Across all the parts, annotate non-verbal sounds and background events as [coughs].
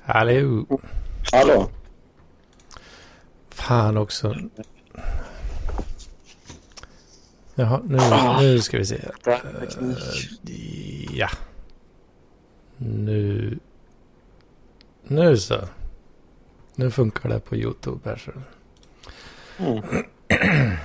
Hallå. Hallå? Fan också. Jaha, nu, nu ska vi se. Uh, ja. Nu. Nu så. Nu funkar det på YouTube här så. Mm. [clears throat]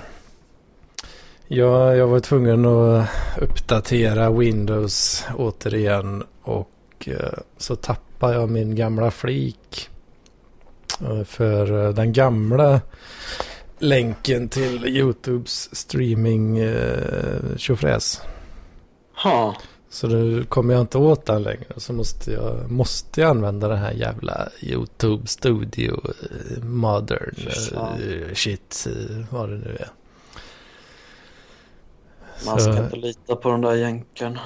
Ja, jag var tvungen att uppdatera Windows återigen och eh, så tappade jag min gamla flik. Eh, För eh, den gamla länken till YouTubes streaming tjofräs. Ha. Så nu kommer jag inte åt den längre. Så måste jag, måste jag använda den här jävla YouTube Studio Modern Fan. shit, vad det nu är. Man Så- ska inte lita på den där jänken.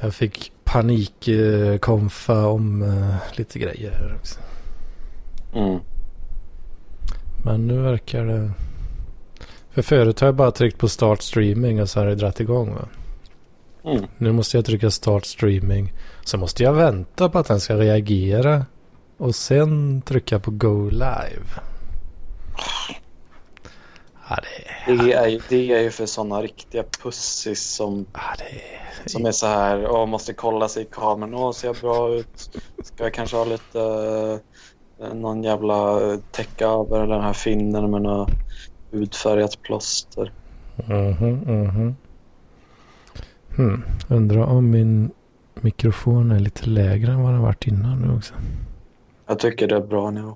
Jag fick panikkonfa om eh, lite grejer här också. Mm. Men nu verkar det... För förut har jag bara tryckt på start streaming och så har det dragit igång va. Mm. Nu måste jag trycka start streaming. Så måste jag vänta på att den ska reagera. Och sen trycka på go live. Ja det är... Det, är ju, det är ju för sådana riktiga pussis som, Ja, är... som är så här och måste kolla sig i kameran. Åh, ser jag bra ut? Ska jag kanske ha lite eh, någon jävla täcka över den här finnen med något hudfärgat plåster. Mhm, mhm. Hmm. Undrar om min mikrofon är lite lägre än vad den varit innan nu också. Jag tycker det är bra nu.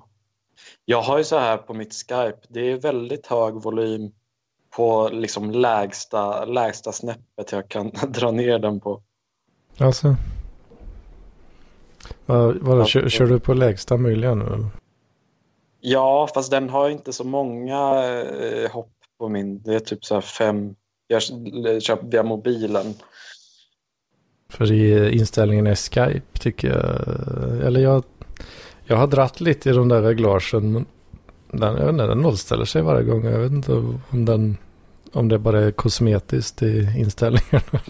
Jag har ju så här på mitt Skype. Det är väldigt hög volym på liksom lägsta, lägsta snäppet jag kan [laughs] dra ner den på. Alltså. Vad, vadå, kör, kör du på lägsta möjliga nu eller? Ja, fast den har inte så många eh, hopp på min. Det är typ så här fem. Jag köper via mobilen. För i inställningen i Skype tycker jag, eller jag, jag har dratt lite i de där reglagen. Men den, jag vet inte, den nollställer sig varje gång. Jag vet inte om den, om det bara är kosmetiskt i inställningarna. [laughs]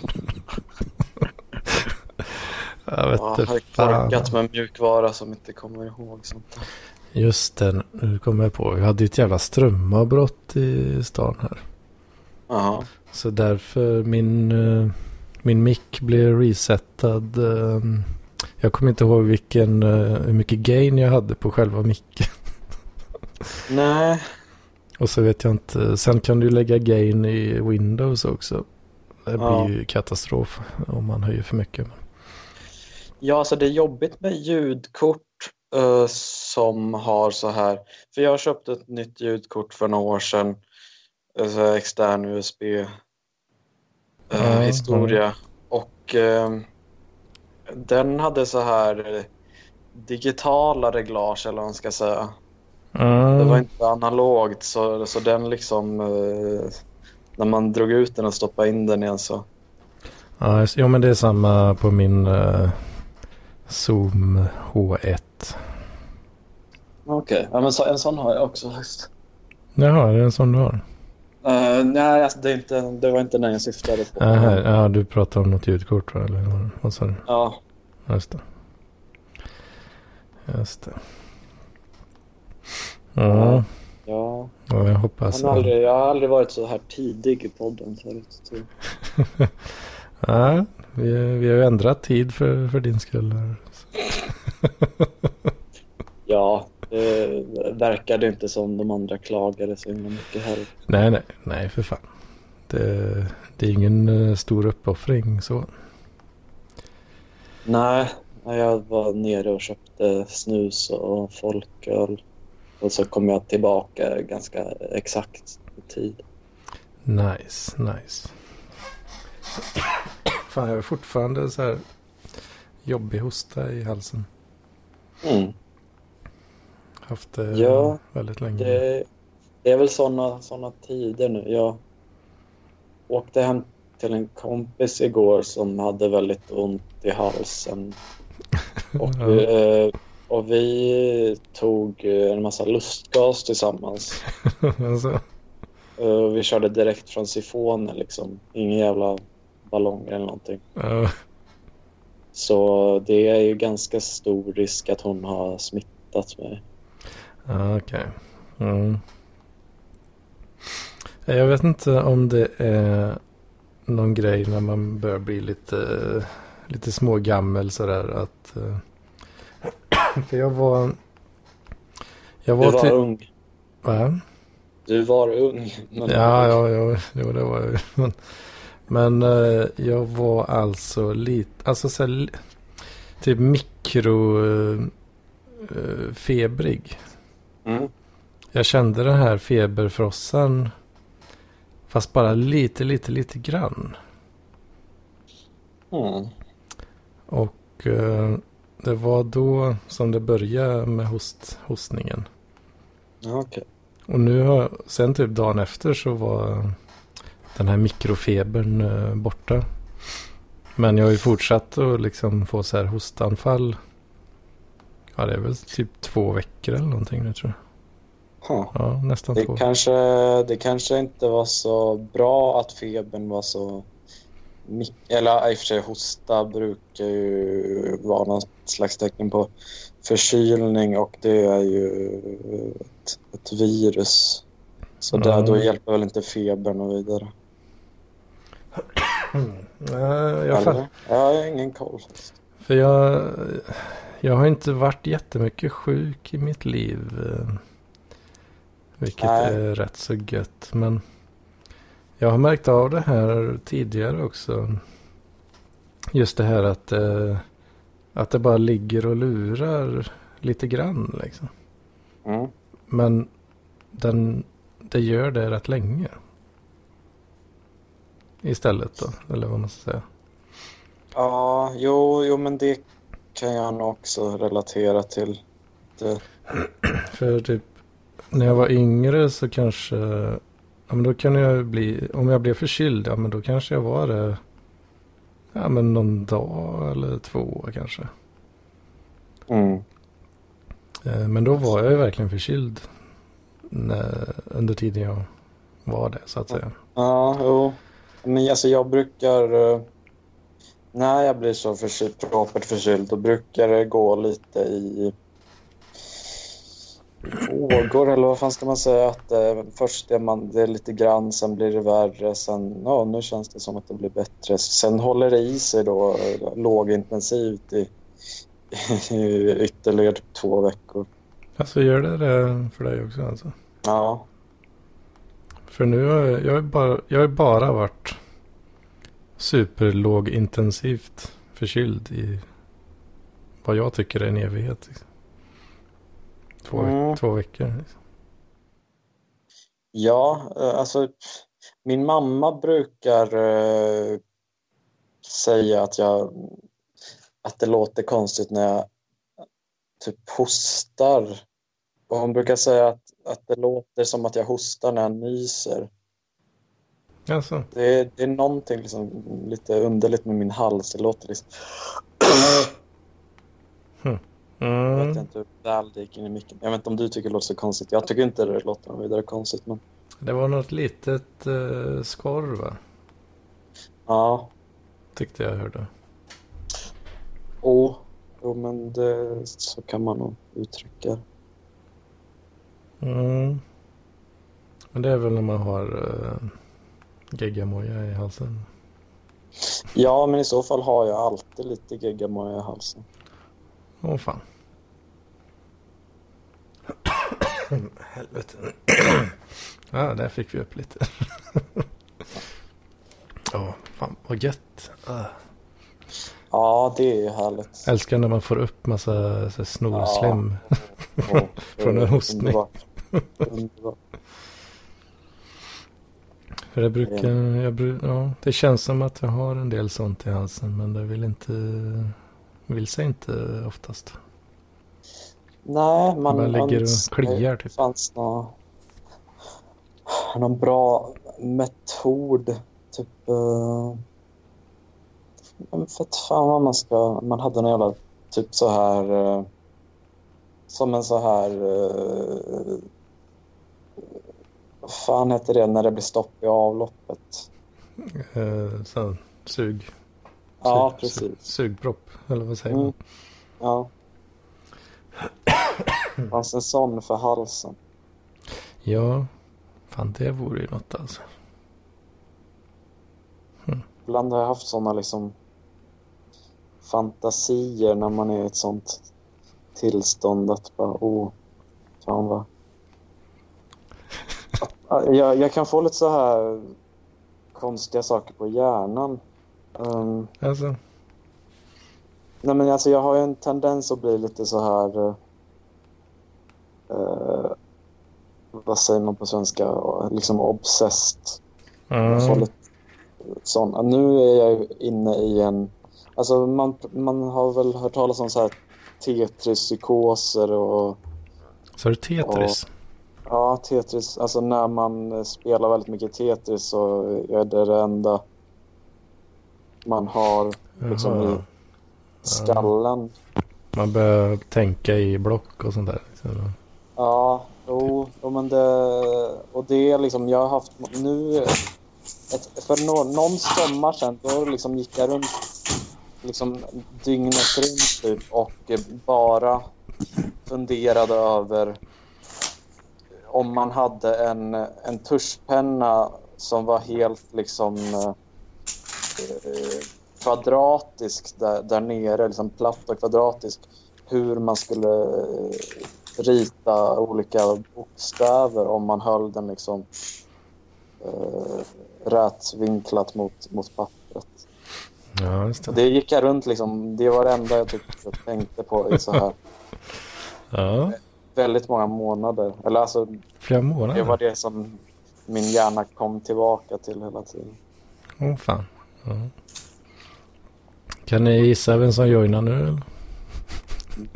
jag vet Ja, inte jag har med mjukvara som inte kommer ihåg sånt där. Just det, nu kommer jag på. Vi hade ju ett jävla strömavbrott i stan här. Jaha. Så därför min, eh, min mick blev resetad. eh, Jag kommer inte ihåg vilken, eh, hur mycket gain jag hade på själva micken. [laughs] Nej, Och så vet jag inte. Sen kan du lägga gain i Windows också. Det blir Ja. ju katastrof om man höjer för mycket. Ja, alltså det är jobbigt med ljudkort eh, som har så här. För jag köpte ett nytt ljudkort för några år sedan. Så här extern USB eh, Ja, historia. Och eh, den hade så här digitala reglage eller vad man ska säga. Det var inte analogt så, så den liksom eh, när man drog ut den och stoppade in den igen så. Ja, jo men det är samma på min eh, Zoom H1. Okej, ja, men så, en sån har jag också faktiskt. Jaha, är det en sån du har? Uh, nej, alltså, det, är inte, det var inte den jag syftade på. Aha, ja, du pratar om något ljudkort va? Eller vad- sa du? Ja, Just det. Just det. Ja, ja. ja jag hoppas. Jag har, aldrig, jag har aldrig varit så här tidig i podden förut. Så. [laughs] Ja, vi, vi har ju ändrat tid för, för din skull. Här. Ja, det verkade inte som de andra klagade så himla mycket heller. Nej, nej, nej för fan. Det, det är ingen eh, stor uppoffring så. Nej, jag var nere och köpte snus och folköl. Och så kom jag tillbaka ganska exakt i tid. Nice, nice. Fan, jag har fortfarande så här jobbig hosta i halsen. Mm. Haft det Ja, väldigt länge. Det, det är väl såna, såna tider nu. Jag åkte hem till en kompis igår som hade väldigt ont i halsen. [laughs] Och, Ja. eh, och vi tog eh, en massa lustgas tillsammans. [laughs] alltså, Eh, vi körde direkt från sifonen liksom. Ingen jävla ballonger eller någonting. ja. Så det är ju ganska stor risk att hon har smittat mig. Okej. Okay. Mm. Jag vet inte om det är någon grej när man börjar bli lite, lite smågammel sådär att... Eh, [coughs] för jag var... Jag var, du var till... ung. Va? Du var ung. Ja, ja, ja, jo, det var jag. [laughs] Men, men uh, jag var alltså lite, alltså så här, typ mikrofebrig. Uh, mm. Jag kände den här feberfrossan. Fast bara lite, lite, lite grann. Mm. Och uh, det var då som det började med host, hostningen. Okay. Och nu har, sen typ dagen efter så var den här mikrofebern uh, borta. Men jag har ju fortsatt att liksom få så här hostanfall. Ja, det är väl typ två veckor eller någonting nu tror jag. Huh. Ja, nästan det två. Kanske, det kanske inte var så bra att febern var så... Eller i och för sig hosta brukar ju vara något slags tecken på förkylning och det är ju ett, ett virus. Så mm. där, då hjälper väl inte febern och vidare. [clears throat] Nej, jag, Eller? jag har ingen koll. För jag, jag har inte varit jättemycket sjuk i mitt liv. Eh, vilket Nej. är rätt så gött. Men jag har märkt av det här tidigare också. Just det här att, eh, att det bara ligger och lurar lite grann. Liksom. Mm. Men den, det gör det rätt länge. Istället då, eller vad man ska säga. Ja, jo, jo men det kan jag nog också relatera till. Det. [clears throat] För typ när jag var yngre så kanske, ja men då kan jag bli, om jag blev förkyld, ja men då kanske jag var det, ja men någon dag eller två kanske. Mm. Eh, men då var jag ju verkligen förkyld när, under tiden jag var det så att säga. Ja, jo. Men alltså jag brukar, eh, när jag blir så förkyld, propert förkyld, då brukar det gå lite i vågor eller vad fan ska man säga? Att eh, först är man det är lite grann, sen blir det värre, sen ja, nu känns det som att det blir bättre. Sen håller det i sig då lågintensivt i, [laughs] i ytterligare två veckor. Alltså gör det det för dig också alltså? Ja. För nu har jag, jag, bara, jag har bara varit superlågintensivt förkyld i vad jag tycker är en evighet. Liksom. Två, mm. två veckor. Liksom. Ja, eh, alltså min mamma brukar uh, säga att jag att det låter konstigt när jag typ hostar. Och hon brukar säga att, att det låter som att jag hostar när jag nyser. Alltså. Det, det är någonting liksom, lite underligt med min hals. Det låter liksom... Mm. Jag vet inte hur väl det gick in i micken. Jag vet inte om du tycker det låter så konstigt. Jag tycker inte det låter vidare konstigt. Men... Det var något litet uh, skorv va? Ja. Tyckte jag hörde. Åh, jo men det, så kan man nog uttrycka Mm. Men det är väl när man har uh, geggamoja i halsen? Ja, men i så fall har jag alltid lite geggamoja i halsen. Åh fan. [coughs] Helvete. ja, där fick vi upp lite. [laughs] Ja, oh, fan vad gött. Uh. Ja, det är härligt. Älskar när man får upp massa snorslem ja. [laughs] från en hostning. Underbart. Underbart. För det brukar, jag, ja, det känns som att jag har en del sånt i halsen men det vill inte, vill sig inte oftast. Nej, man... Man ligger och kliar typ. Det fanns någon, någon bra metod. Typ... Uh, för att fan vad man ska... Man hade en jävla typ så här... Uh, som en så här... Vad fan heter det när det blir stopp i avloppet? Uh, så, sug. Ja, precis. Sugpropp, eller vad säger man? Mm. Ja. Fanns en sån för halsen. Ja, fan det vore ju något alltså. Hm. Ibland har jag haft såna liksom fantasier när man är i ett sånt tillstånd att bara, oh, fan vad... Jag, jag kan få lite så här konstiga saker på hjärnan. Um, alltså? Nej men alltså jag har ju en tendens att bli lite så här... Uh, vad säger man på svenska? Liksom obsessed. Mm. Lite sån. Nu är jag inne i en... Alltså man, man har väl hört talas om så här Tetris-psykoser och... Är det Tetris? Och, ja, Tetris. Alltså när man spelar väldigt mycket Tetris så är det det enda man har liksom i skallen. Man börjar tänka i block och sånt där. Liksom. Ja, jo, jo, men det... Och det är liksom, jag har haft nu... Ett, för no, någon sommar sedan då liksom gick jag runt liksom dygnet runt typ, och bara funderade över om man hade en, en tuschpenna som var helt liksom eh, kvadratisk där, där nere, liksom platt och kvadratisk, hur man skulle eh, rita olika bokstäver om man höll den liksom eh, rätvinklat mot, mot pappret. Ja, det. det gick jag runt liksom, det var det enda jag, typ, jag tänkte på i så här [laughs] ja. Väldigt många månader. Eller alltså, Flera månader? Det var det som min hjärna kom tillbaka till hela tiden. Åh oh, fan. Ja. Kan ni gissa vem som joinar nu? Eller?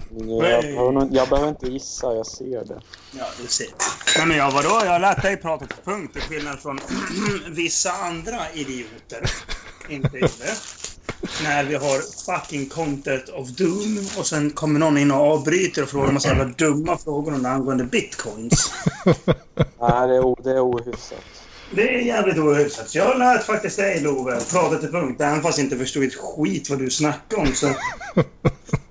Jag behöver, jag behöver inte gissa, jag ser det. Ja, du ser. Nej, men jag vadå? Jag har lärt dig prata till punkt till skillnad från [clears throat] vissa andra idioter. Inte gjorde. När vi har fucking content of doom och sen kommer någon in och avbryter och frågar massa jävla dumma frågor angående bitcoins. [laughs] Nej, det är, det är ohyfsat. Det är jävligt ohyfsat. Jag lät faktiskt dig, Love, prata till punkt. Även fast jag inte förstod ett skit vad du snackade om. Så... [laughs]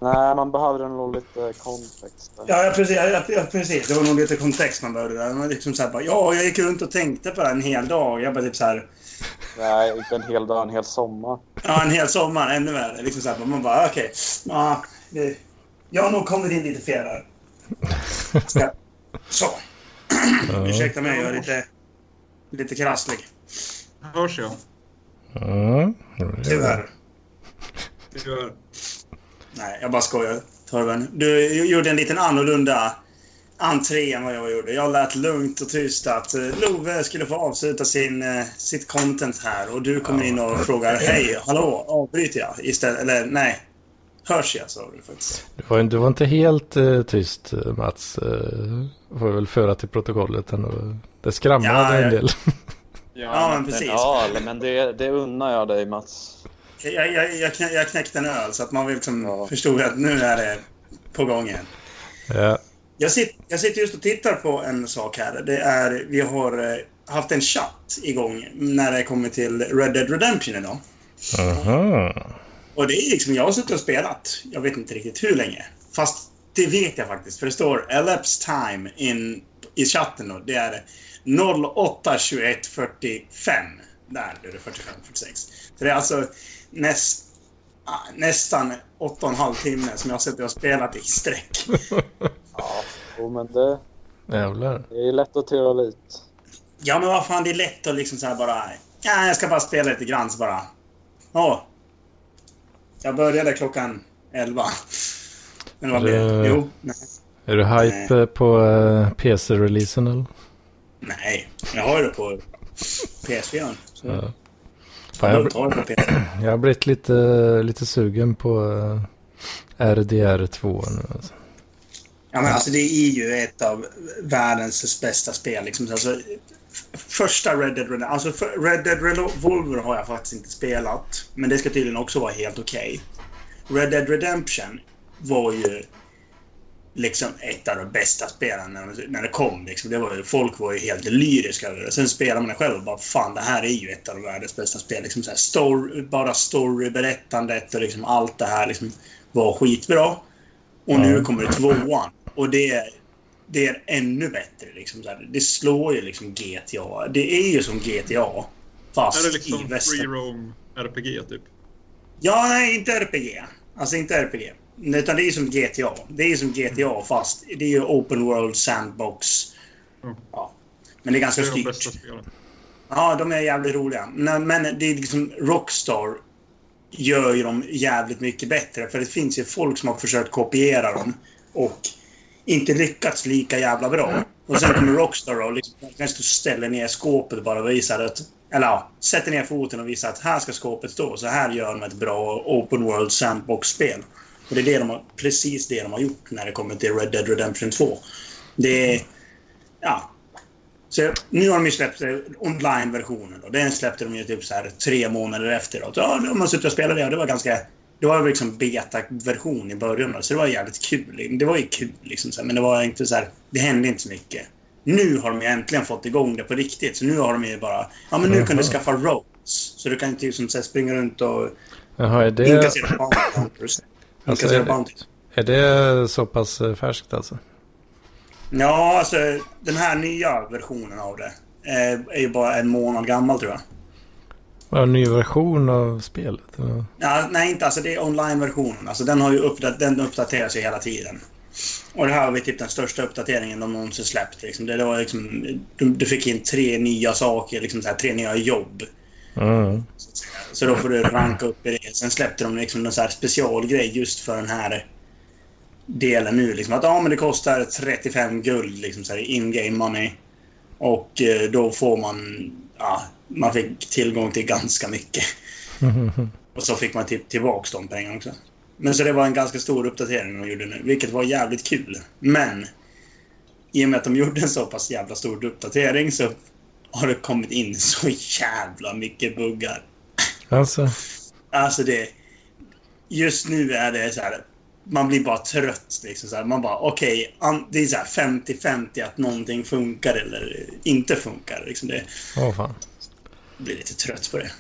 Nej, man behöver nog lite kontext. Ja, ja, precis, ja, ja, precis. Det var nog lite kontext man behövde där. Man liksom så här, bara, ja, jag gick runt och tänkte på det en hel dag. Jag bara typ så här... [laughs] Nej, inte en hel dag, en hel sommar. Ja, en hel sommar. Ännu värre. Liksom så här, man bara, okej. Okay, ja, jag har nog kommit in lite fel här. [laughs] Så. Ursäkta mig, jag är lite lite krasslig. Hörs jag? Mm. Tyvärr. Tyvärr. Nej, jag bara skojar. Torben. Du gjorde en liten annorlunda entré än vad jag gjorde. Jag lät lugnt och tyst att eh, Love skulle få avsluta sin, eh, sitt content här och du kommer in och frågar [laughs] Hej, hallå, avbryter jag? Istället, eller nej, hörs jag sa du faktiskt. Du var, du var inte helt uh, tyst Mats. Uh, får jag väl föra till protokollet ändå. Det skramlade ja, en del. [laughs] Ja, ja men precis. Ja, men det, det unnar jag dig Mats. Jag, jag, jag, knä, jag knäckte en öl så att man liksom ja. förstod att nu är det på gång igen. Ja. Jag, sitter, jag sitter just och tittar på en sak här. Det är, vi har eh, haft en chatt igång när det kommer till Red Dead Redemption idag. Aha. Och det är liksom, jag har suttit och spelat, jag vet inte riktigt hur länge. Fast det vet jag faktiskt, för det står elapsed time in, i chatten då. Det är 08 21 45. Där är det 45 46. Så det är alltså näst, nästan 8,5 timme som jag har suttit och spelat i sträck. [laughs] ja, men det... Jävlar. Det är lätt att teora lite. Ja, men vad fan, det är lätt att liksom så här bara... Ja, jag ska bara spela lite grann så bara... Åh. Jag började klockan 11. Men vad blev det? Jo, nej. Är du hype nej. på uh, PC-releasen eller? Nej, jag har det på PS4. Ja. Fan, jag, [clears throat] jag har blivit lite, lite sugen på uh, RDR2 nu. Alltså. Ja, men alltså det är ju ett av världens bästa spel. Liksom. Alltså, första Red Dead Redemption. Alltså Red Dead Revolver har jag faktiskt inte spelat. Men det ska tydligen också vara helt okej. Okay. Red Dead Redemption var ju liksom ett av de bästa spelen när, när det kom. Liksom. Det var, folk var ju helt lyriska över det. Sen spelar man det själv och bara fan, det här är ju ett av världens bästa spel. Liksom så här, story, bara storyberättandet och liksom allt det här liksom var skitbra. Och nu kommer tvåan. Och det, det är ännu bättre. Liksom. Det slår ju liksom GTA. Det är ju som GTA. Fast Är det liksom i väster. free roam RPG typ? Ja, nej, inte RPG. Alltså inte RPG. Utan det är som GTA. Det är som GTA fast det är ju open world sandbox. Mm. Ja. Men det är ganska Det är de styrt. bästa spelen. Ja, de är jävligt roliga. Men, men det är liksom Rockstar gör ju dem jävligt mycket bättre. För det finns ju folk som har försökt kopiera dem och inte lyckats lika jävla bra. Och sen kommer Rockstar och liksom kanske ställer ner skåpet och visar att... Eller ja, sätter ner foten och visar att här ska skåpet stå. Så här gör de ett bra open world sandbox-spel. Och det är det de har, precis det de har gjort när det kommer till Red Dead Redemption 2. Det är... Ja, så nu har de ju släppt online-versionen. Den släppte de ju typ så här tre månader efteråt. Ja, då har man suttit och spelat det och det var ganska... Det var liksom beta-version i början då, så det var jävligt kul. Det var ju kul liksom, så här, men det var inte så här... Det hände inte så mycket. Nu har de ju äntligen fått igång det på riktigt, så nu har de ju bara... Ja, men nu kan du skaffa roads. Så du kan inte liksom så här, springa runt och Jaha, är det, inkassera bounty hunters. Alltså, är det- bounties. är det så pass eh, färskt alltså? Ja, alltså den här nya versionen av det eh, är ju bara en månad gammal tror jag. Var en ny version av spelet? Eller? Ja, nej, inte alltså. Det är online-versionen. Alltså, den, har ju uppdat den uppdateras ju hela tiden. Och det här var typ den största uppdateringen de någonsin släppt. Liksom. Det, det var liksom, du, du fick in tre nya saker, liksom så här, tre nya jobb. Mm. Så då får du ranka upp i det. Sen släppte de liksom en så här specialgrej just för den här delen nu. Liksom att ja, men det kostar 35 guld liksom så här, in-game money. Och eh, då får man... Ja, man fick tillgång till ganska mycket. [laughs] Och så fick man typ tillbaks de pengarna också. Men så det var en ganska stor uppdatering de gjorde nu, vilket var jävligt kul. Men i och med att de gjorde en så pass jävla stor uppdatering så har det kommit in så jävla mycket buggar. Alltså, Alltså det... Just nu är det så här... Man blir bara trött. Liksom så här. Man bara, okej, an- det är så här 50-50 att någonting funkar eller inte funkar. Liksom det åh fan. blir lite trött på det.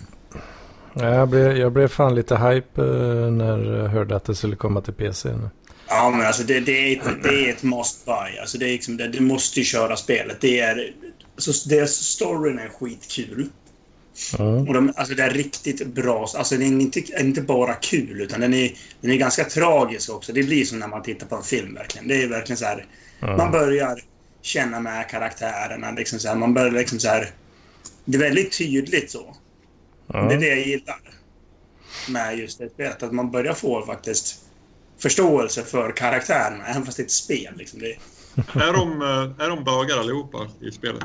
Ja, Jag blev, jag blev fan lite hype eh, när jag hörde att det skulle komma till PC nu. Ja, men alltså det, det, är, ett, det är ett must buy. Alltså det är liksom, det, du måste ju köra spelet. Det är... Alltså det, storyn är skitkul. Mm. Och de, alltså det är riktigt bra. Alltså den är inte, inte bara kul, utan den är, den är ganska tragisk också. Det blir som när man tittar på en film verkligen. Det är verkligen så här... Man börjar känna med karaktärerna. Liksom så här, man börjar liksom så här... Det är väldigt tydligt så. Det är det jag gillar med just det spelet. Att man börjar få faktiskt förståelse för karaktärerna, även fast det är ett spel. Liksom. Det, Är de, eh, är de bögar allihopa i spelet?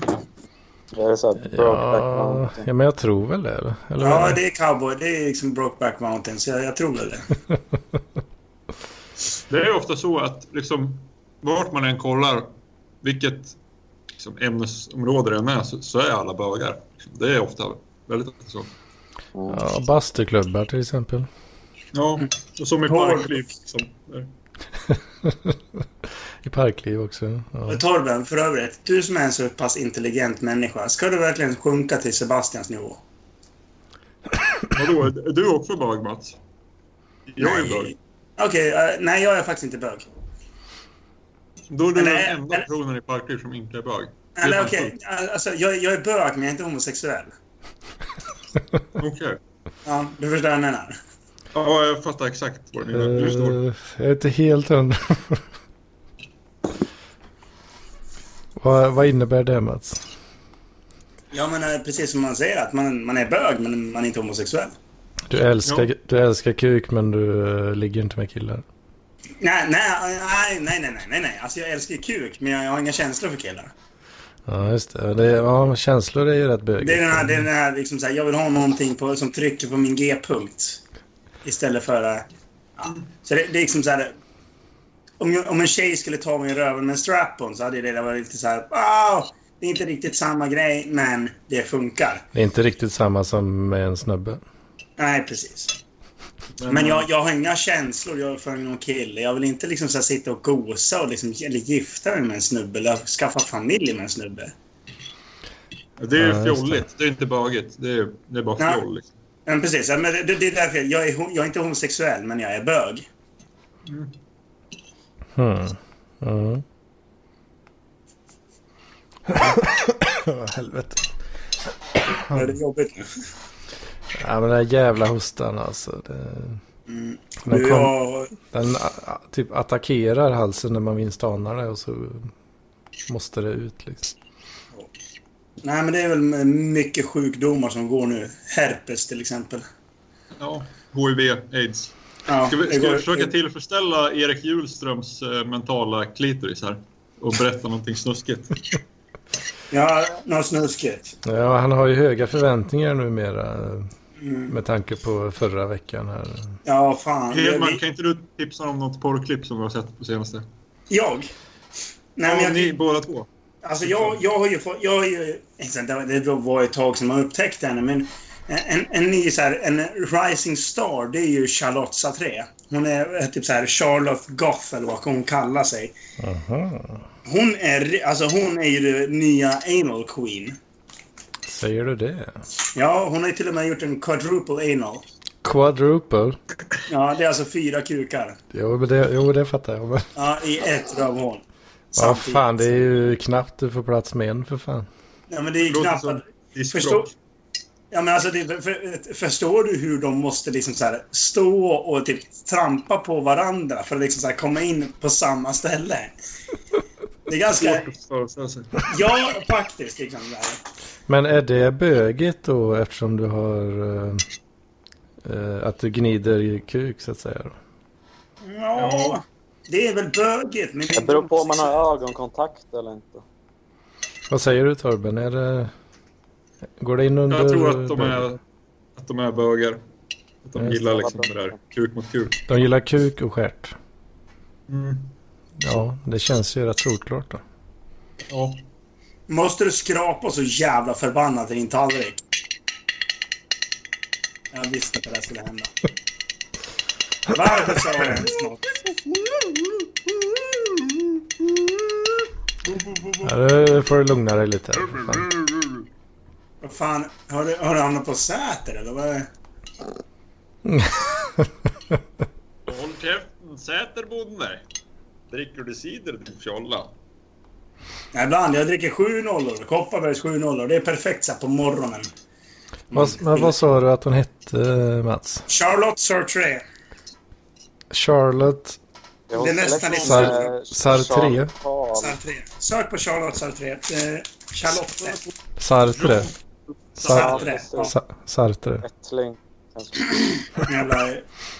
Det är så här Brokeback Ja, Mountain. ja, men jag tror väl det. Eller? eller ja, det är cowboy. Det är liksom Brokeback Mountain, så jag, jag tror väl det. [laughs] Det är ofta så att liksom, vart man än kollar, vilket liksom, ämnesområde det än är, så, så är alla bögar. Det är ofta väldigt ofta så. Ja, bastuklubbar till exempel. Ja, och som i. Parkliv. Som, [laughs] [laughs] I parkliv också. Ja. Torben, för övrigt, du som är en så pass intelligent människa, ska du verkligen sjunka till Sebastians nivå? vadå, är du också bög Mats? Jag är bög. Okej, eh, nej jag är faktiskt inte bög. Då är du Eller- den enda eller- personen i Parkliv som inte är bög. Eller okej, alltså jag, jag är bög men jag är inte homosexuell. Okej. Ja, du förstår vad jag menar. Ja, jag fattar exakt vad det är. Du står. Eh, jag är inte helt hundra. Vad, vad innebär det Mats? Ja, men eh, precis som man säger att man, man är bög men man är inte homosexuell. Du älskar, du älskar kuk men du eh, ligger inte med killar. Nej, nej, nej, nej, nej, nej, nej. Alltså jag älskar kuk men jag har inga känslor för killar. Ja, just det. det ja, känslor är ju rätt bögigt. Det är den här, det är den här liksom så här, jag vill ha någonting på, som trycker på min G-punkt. Istället för... eh, Ja. Så det, det är liksom så här... Om, jag, om en tjej skulle ta mig i röven med en strap-on så hade det varit lite så här... Wow! Det är inte riktigt samma grej, men det funkar. Det är inte riktigt samma som med en snubbe. Nej, precis. Men jag, jag har inga känslor jag för någon kille. Jag vill inte liksom så här sitta och gosa och liksom, eller gifta mig med en snubbe eller skaffa familj med en snubbe. Det är ju Ja, fjolligt. Det är inte bögigt. Det är, det är bara Ja. fjoll. Liksom. Men precis, men det, det är därför jag är, jag är inte homosexuell, men jag är bög. Hmm. Mm. Helvete. Är det jobbigt nu? Ja men den här jävla hostan alltså. Det, Mm. den, kom, jag, den typ attackerar halsen när man minst anar det och så måste det ut liksom. nej, men det är väl mycket sjukdomar som går nu. Herpes till exempel. Ja. HIV, aids. Ja, Ska vi, ska går- vi försöka tillfredsställa Erik Hjulströms eh, mentala klitoris här? Och berätta någonting snuskigt. [laughs] Ja, något snuskigt. Ja han har ju höga förväntningar numera. Mm. Med tanke på förra veckan här. Ja, fan. Hedman, kan inte du tipsa om något porrklipp som vi har sett på senaste? jag? Nej, men ja, jag, ni båda två. Alltså jag, jag har ju fått... Jag har ju, exakt, det var- det var ett tag sedan man upptäckte henne, men en, en ny så här, en rising star, det är ju Charlotte Satré. Hon är typ så här Charlotte Goth eller vad hon kallar sig. Aha. Hon är, alltså hon är ju den nya anal queen. Säger du det? Ja, hon har ju till och med gjort en quadruple anal. Quadruple? Ja, det är alltså fyra kukar. Jo, men det, jo det fattar jag. Men, Ja, i ett rövhål. vad fan, det är ju knappt du får plats med en för fan. Ja, men det är ju knappt att... Förstå... Ja, men alltså, det, för, förstår du hur de måste liksom så här stå och typ trampa på varandra för att liksom så här komma in på samma ställe? Det är ganska... Sig. Ja, faktiskt. Liksom. Men är det bögigt då eftersom du har... eh, eh, att du gnider i kuk så att säga? Då? Ja, det är väl bögigt, men... Det beror på om man har ögonkontakt eller inte. Vad säger du Torben? Är det... Går det in under... Jag tror att de är, att de är bögar. Att de gillar det. liksom det där kuk mot kuk. De gillar kuk och stjärt. Mm. Ja, det känns ju rätt solklart då. Ja. Måste du skrapa så jävla förbannat i din tallrik? Jag visste att det där skulle hända. Varför sa jag ens något? Ja, det får du lugna dig lite. fan. Vad fan, har du, har du hamnat på Säter eller vad? Håll käften, Säterbonde! Dricker du cider din fjolla? Ja, ibland. Jag dricker 7 nollor. Kopparbergs 7 nollor. Det är perfekt så här på morgonen. Vad, men vad sa du att hon hette Mats? Charlotte Sartre. Charlotte Det är nästan lite Sar- Sartre. Sartre. Sök på Charlotte Sartre. Eh, Charlotte. Sartre. Sartre. Ja, Sa- Sartre. Ättling. jävla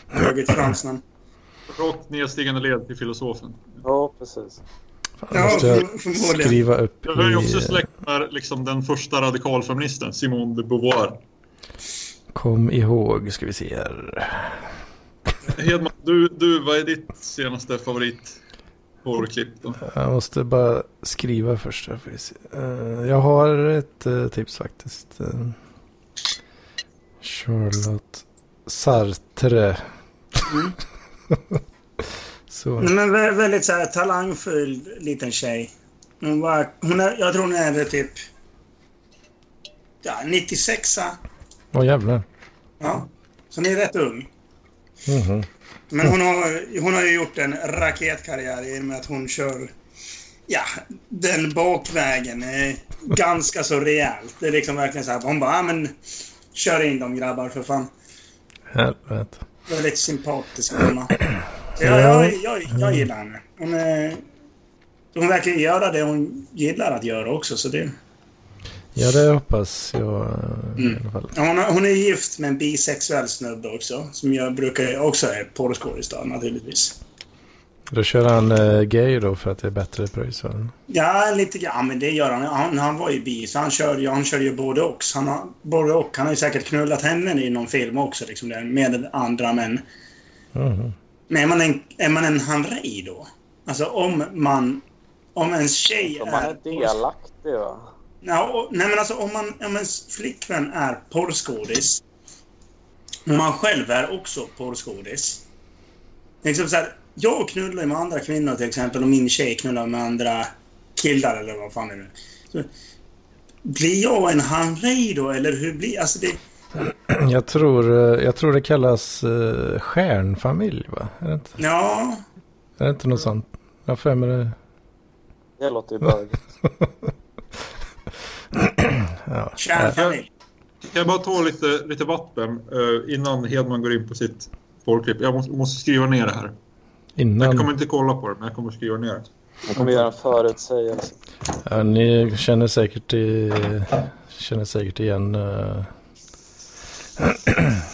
högt fransnamn. Rakt nedstigande led till filosofen. Ja, precis. Fan, Ja, måste jag för- skriva upp Jag är ju också släkt med liksom, den första radikalfeministen, Simone de Beauvoir. Kom ihåg, ska vi se här. Hedman, du, du, vad är ditt senaste favorit porrklipp då? Jag måste bara skriva först. Eh, Jag har ett eh, tips faktiskt. Eh, Charlotte Sartre. [laughs] Så. Nej, men vä- väldigt så här talangfull liten tjej. Hon var, hon är, jag tror hon är typ... Ja, 96 Åh jävlar. Ja. Så hon är rätt ung. Mhm. Men hon har, hon har ju gjort en raketkarriär i och med att hon kör... Ja, den bakvägen. Eh, ganska så rejält. Det är liksom verkligen så här. Hon bara, ja men... Kör in dem grabbar för fan. Helvete. Väldigt sympatisk kvinna. Jag, jag, jag, jag gillar henne. Hon, är, hon verkar göra det hon gillar att göra också. Så det, Ja, det hoppas jag eh, i Mm. alla fall. hon, hon är gift med en bisexuell snubbe också. Som jag brukar också är porrskådis då, naturligtvis. Då kör han eh, gay då för att det är bättre pröjs. Ja, lite grann. Men det gör han. Han, han var ju bi, så han kör, ju- han kör ju både och. Han har, både och. Han har ju säkert knullat henne i någon film också, liksom, där, med andra män. Mhm. Men är man en, är man en hanrej då? Alltså om man... Om ens tjej Om man är delaktig va? Ja, och, nej men alltså om, man, om ens flickvän är porrskådis om man själv är också porrskådis. Liksom så här, jag knullar med andra kvinnor till exempel och min tjej knullar med andra killar eller vad fan är det så, Blir jag en handrej då eller hur blir... Alltså det... [clears throat] Jag tror, eh, jag tror det kallas uh, stjärnfamilj va? Är det inte? Ja. Är det inte något sånt? Jag för mig det. Det låter ju bögigt. [laughs] ja. Kan jag bara ta lite, lite vatten uh, innan Hedman går in på sitt porrklipp? Jag måste, måste, skriva ner det här. Innan... Jag kommer inte kolla på det, men jag kommer skriva ner det. Jag kommer göra en förutsägelse. Ja, ni känner säkert, i, känner säkert igen... Uh... [clears throat]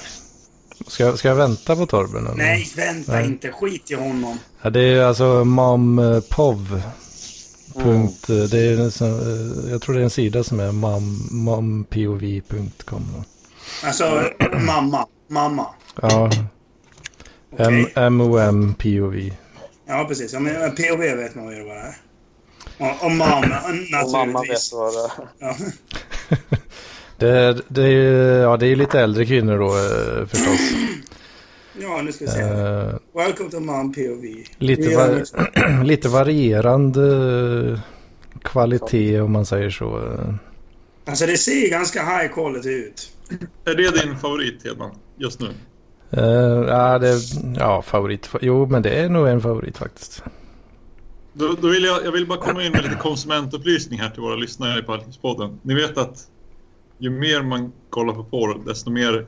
Ska, ska jag vänta på Torben? Eller? Nej, vänta Nej. inte. Skit i honom. Ja, det är alltså mompov. Punkt, mm. det är en, jag tror det är en sida som är mom, mompov.com. Alltså mamma, mamma. Ja. Okay. M-O-M-P-O-V. Ja, precis. Ja, men POV vet man ju vad det är. Och, och mamma, naturligtvis. Och mamma vet vad det är. Ja. det, [laughs] det, är, ja, det är lite äldre kvinnor då eh, förstås. [clears throat] Ja, nu ska vi se. Uh, Welcome to mom POV. Lite, var, [clears throat] lite varierande kvalitet om man säger så. Alltså det ser ganska high quality ut. Är det din favorit Hedman just nu? Uh, ja, det, ja, favorit. Jo, men det är nog en favorit faktiskt. Då, då vill jag, jag vill bara komma in med lite konsumentupplysning här till våra lyssnare i Parkingspodden. Ni vet att ju mer man kollar på porr, desto mer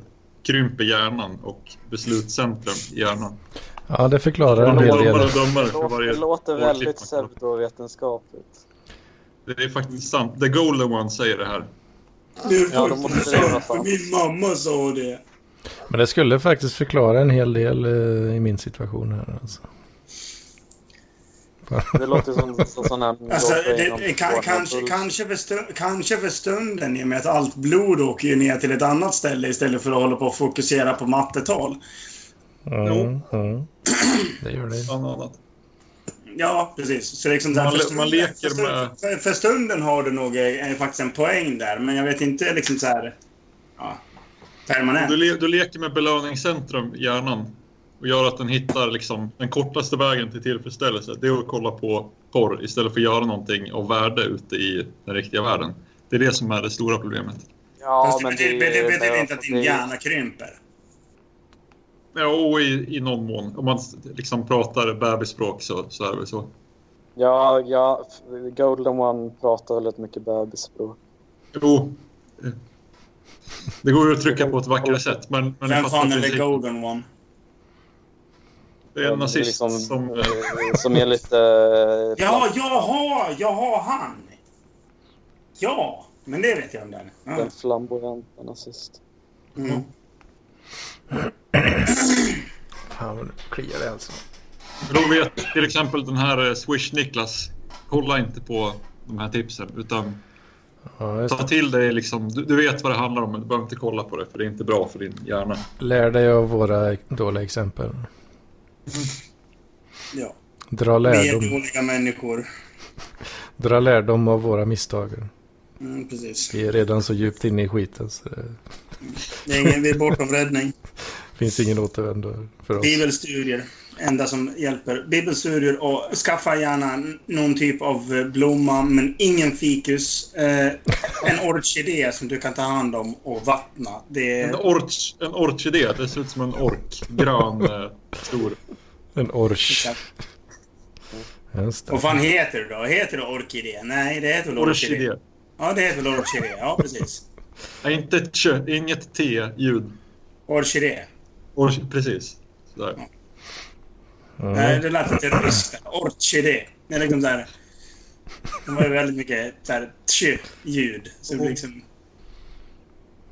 krymper hjärnan och beslutscentrum i hjärnan. Ja, det förklarar en hel del. Det låter väldigt pseudovetenskapligt. Det är faktiskt sant. The Golden One säger det här. Ja, då måste det vara sant. Min mamma sa det. Men det skulle faktiskt förklara en hel del eh, i min situation här. Alltså. Det låter som, som sån här... Alltså, det, kan, kanske, kanske, för stund, kanske för stunden i och med att allt blod åker ju ner till ett annat ställe istället för att hålla på och fokusera på mattetal. Mm, jo. Mm. [clears throat] Det gör det. Annat. Ja, precis. Så liksom man, för, stunden, man leker med... För, för, stunden har du nog är, faktiskt en poäng där, men jag vet inte liksom så här... Ja, permanent. Du, le, du leker med belöningscentrum i hjärnan och gör att den hittar liksom den kortaste vägen till tillfredsställelse. Det är att kolla på porr istället för att göra någonting av värde ute i den riktiga världen. Det är det som är det stora problemet. Ja, men det, det, det betyder inte att din hjärna krymper. Ja, i, i någon mån. Om man liksom pratar bebisspråk så, så är det väl så. Ja, ja, Golden One pratar väldigt mycket bebisspråk. Jo. Det går ju att trycka på ett vackrare sätt. Men, men Vem fan är the Golden One? Det är en nazist liksom, som... Eh, som är lite... Eh, ja, jaha, jaha, han! Ja, men det vet jag om den. Ja. Den flamboyanta nazist. Mm. [clears throat] Fan vad kliar det alltså. Då vet till exempel den här eh, Swish-Niklas. Kolla inte på de här tipsen utan ja, ta till dig liksom. Du, du, vet vad det handlar om men du behöver inte kolla på det för det är inte bra för din hjärna. Lär dig av våra dåliga exempel. Ja. Dra lärdom. Dåliga människor. [laughs] Dra lärdom av våra misstag. Mm, precis. Vi är redan så djupt inne i skiten. Så det... det är ingen, vi är bortom räddning. finns ingen återvändo för oss. Bibelstudier. Enda som hjälper. Bibelstudier och skaffa gärna någon typ av blomma, men ingen fikus. Eh, en orkidé som du kan ta hand om och vattna. Det är... en, orch, en orkidé, det ser ut som en ork. Grön, eh, stor. En orch. Vad fan heter det då? Heter det orkidé? Nej, det heter väl orkidé. orkidé. Ja, det heter väl orkidé. Ja, precis. Nej, inte kö, inget T-ljud. Orkidé. Or, precis. Sådär. Ja. Mm. Nej, det lät lite ryskt. Orkidé. Det är liksom såhär... De har ju väldigt mycket såhär tj-ljud. Så det, liksom,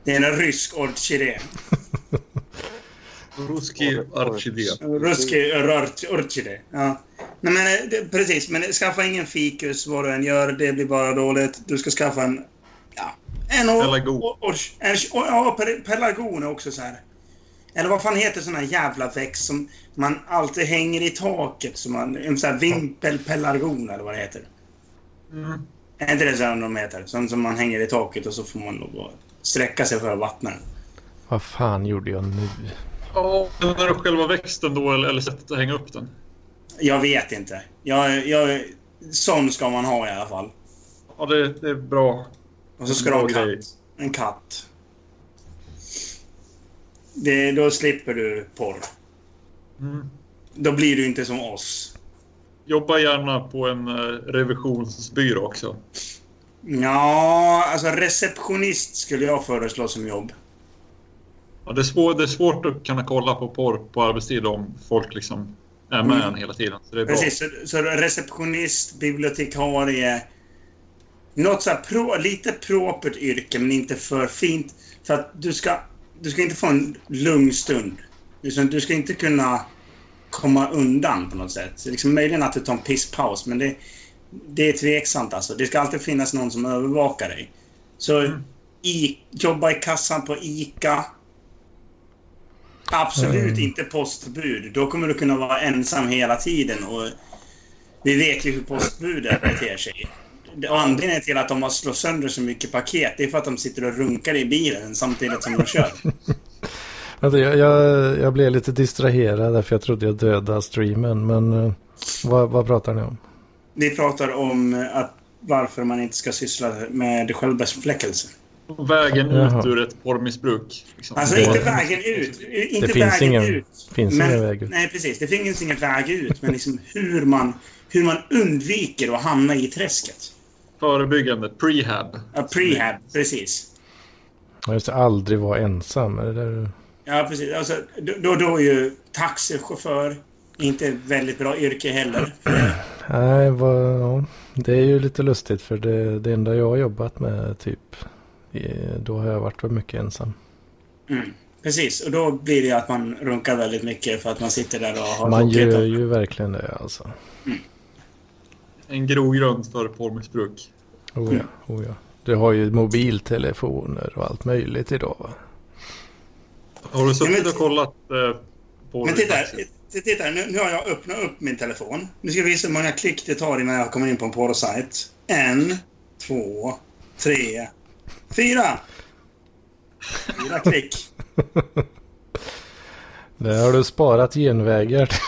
det är en rysk orkidé. Ruski orkidé. Ruski orkidé. Ja. Nej, men eh, det, precis. Men skaffa ingen fikus vad du än gör. Det blir bara dåligt. Du ska skaffa en... En... Pelargon. En, ja, pelargon är också så här. Eller vad fan heter sån här jävla växt som man alltid hänger i taket? Som man, en sån här vimpelpelargon eller vad det heter. Mm. Är inte det så de heter? Sån som man hänger i taket och så får man lov att sträcka sig för att vattna den. Vad fan gjorde jag nu? Ja, menar du själva växten då eller, eller sättet att hänga upp den? Jag vet inte. Jag, jag, sån ska man ha i alla fall. Ja, det, det är bra. Och så ska du ha en Bra katt. En katt. Det, då slipper du porr. Mm. Då blir du inte som oss. Jobba gärna på en eh, revisionsbyrå också. Ja, alltså receptionist skulle jag föreslå som jobb. Ja, det, är svår, det är svårt att kunna kolla på porr på arbetstid om folk liksom är med Mm. en hela tiden. Så det är bra. Precis, så, så receptionist, bibliotekarie. Något så pro, lite propert yrke, men inte för fint. För att du ska, du ska inte få en lugn stund. Du ska, du ska inte kunna komma undan på något sätt. Så liksom, möjligen att du tar en pisspaus, men det, det är tveksamt alltså. Det ska alltid finnas någon som övervakar dig. Så Mm. i, jobba i kassan på ICA. Absolut Mm. inte postbud. Då kommer du kunna vara ensam hela tiden. Och vi vet ju hur postbudet beter sig. Det- Anledningen till att de har slått sönder så mycket paket det är för att de sitter och runkar i bilen samtidigt som de kör. [laughs] Vänta, jag, jag, jag blev lite distraherad därför jag trodde jag dödade streamen. Men eh, vad, vad pratar ni om? Vi pratar om eh, att varför man inte ska syssla med självbefläckelse. Vägen Jaha. ut ur ett porrmissbruk. Liksom. Alltså inte vägen ut. Inte Det finns vägen ingen- ut. Finns Men- ingen väg ut? Nej, precis. Det finns ingen väg ut. Men liksom hur man, hur man undviker att hamna i träsket. Förebyggande, prehab. Ja, prehab, precis. Jag just aldrig vara ensam. Är det där du... Ja, precis. Alltså, då, då är ju taxichaufför inte ett väldigt bra yrke heller. [clears throat] Nej, vad, ja, det är ju lite lustigt för det, det enda jag har jobbat med typ. Då har jag varit mycket ensam. Mm. Precis, och då blir det att man runkar väldigt mycket för att man sitter där och har Man gör ju verkligen det alltså. En grogrund för porrmissbruk. Oh ja, oh ja. Du har ju mobiltelefoner och allt möjligt idag va? Har du suttit och kollat eh, på... Men titta, titta nu, nu har jag öppnat upp min telefon. Nu ska jag visa hur många klick det tar innan jag kommer in på en porrsajt. En, två, tre, fyra. Fyra klick. [laughs] Där har du sparat genvägar. [laughs]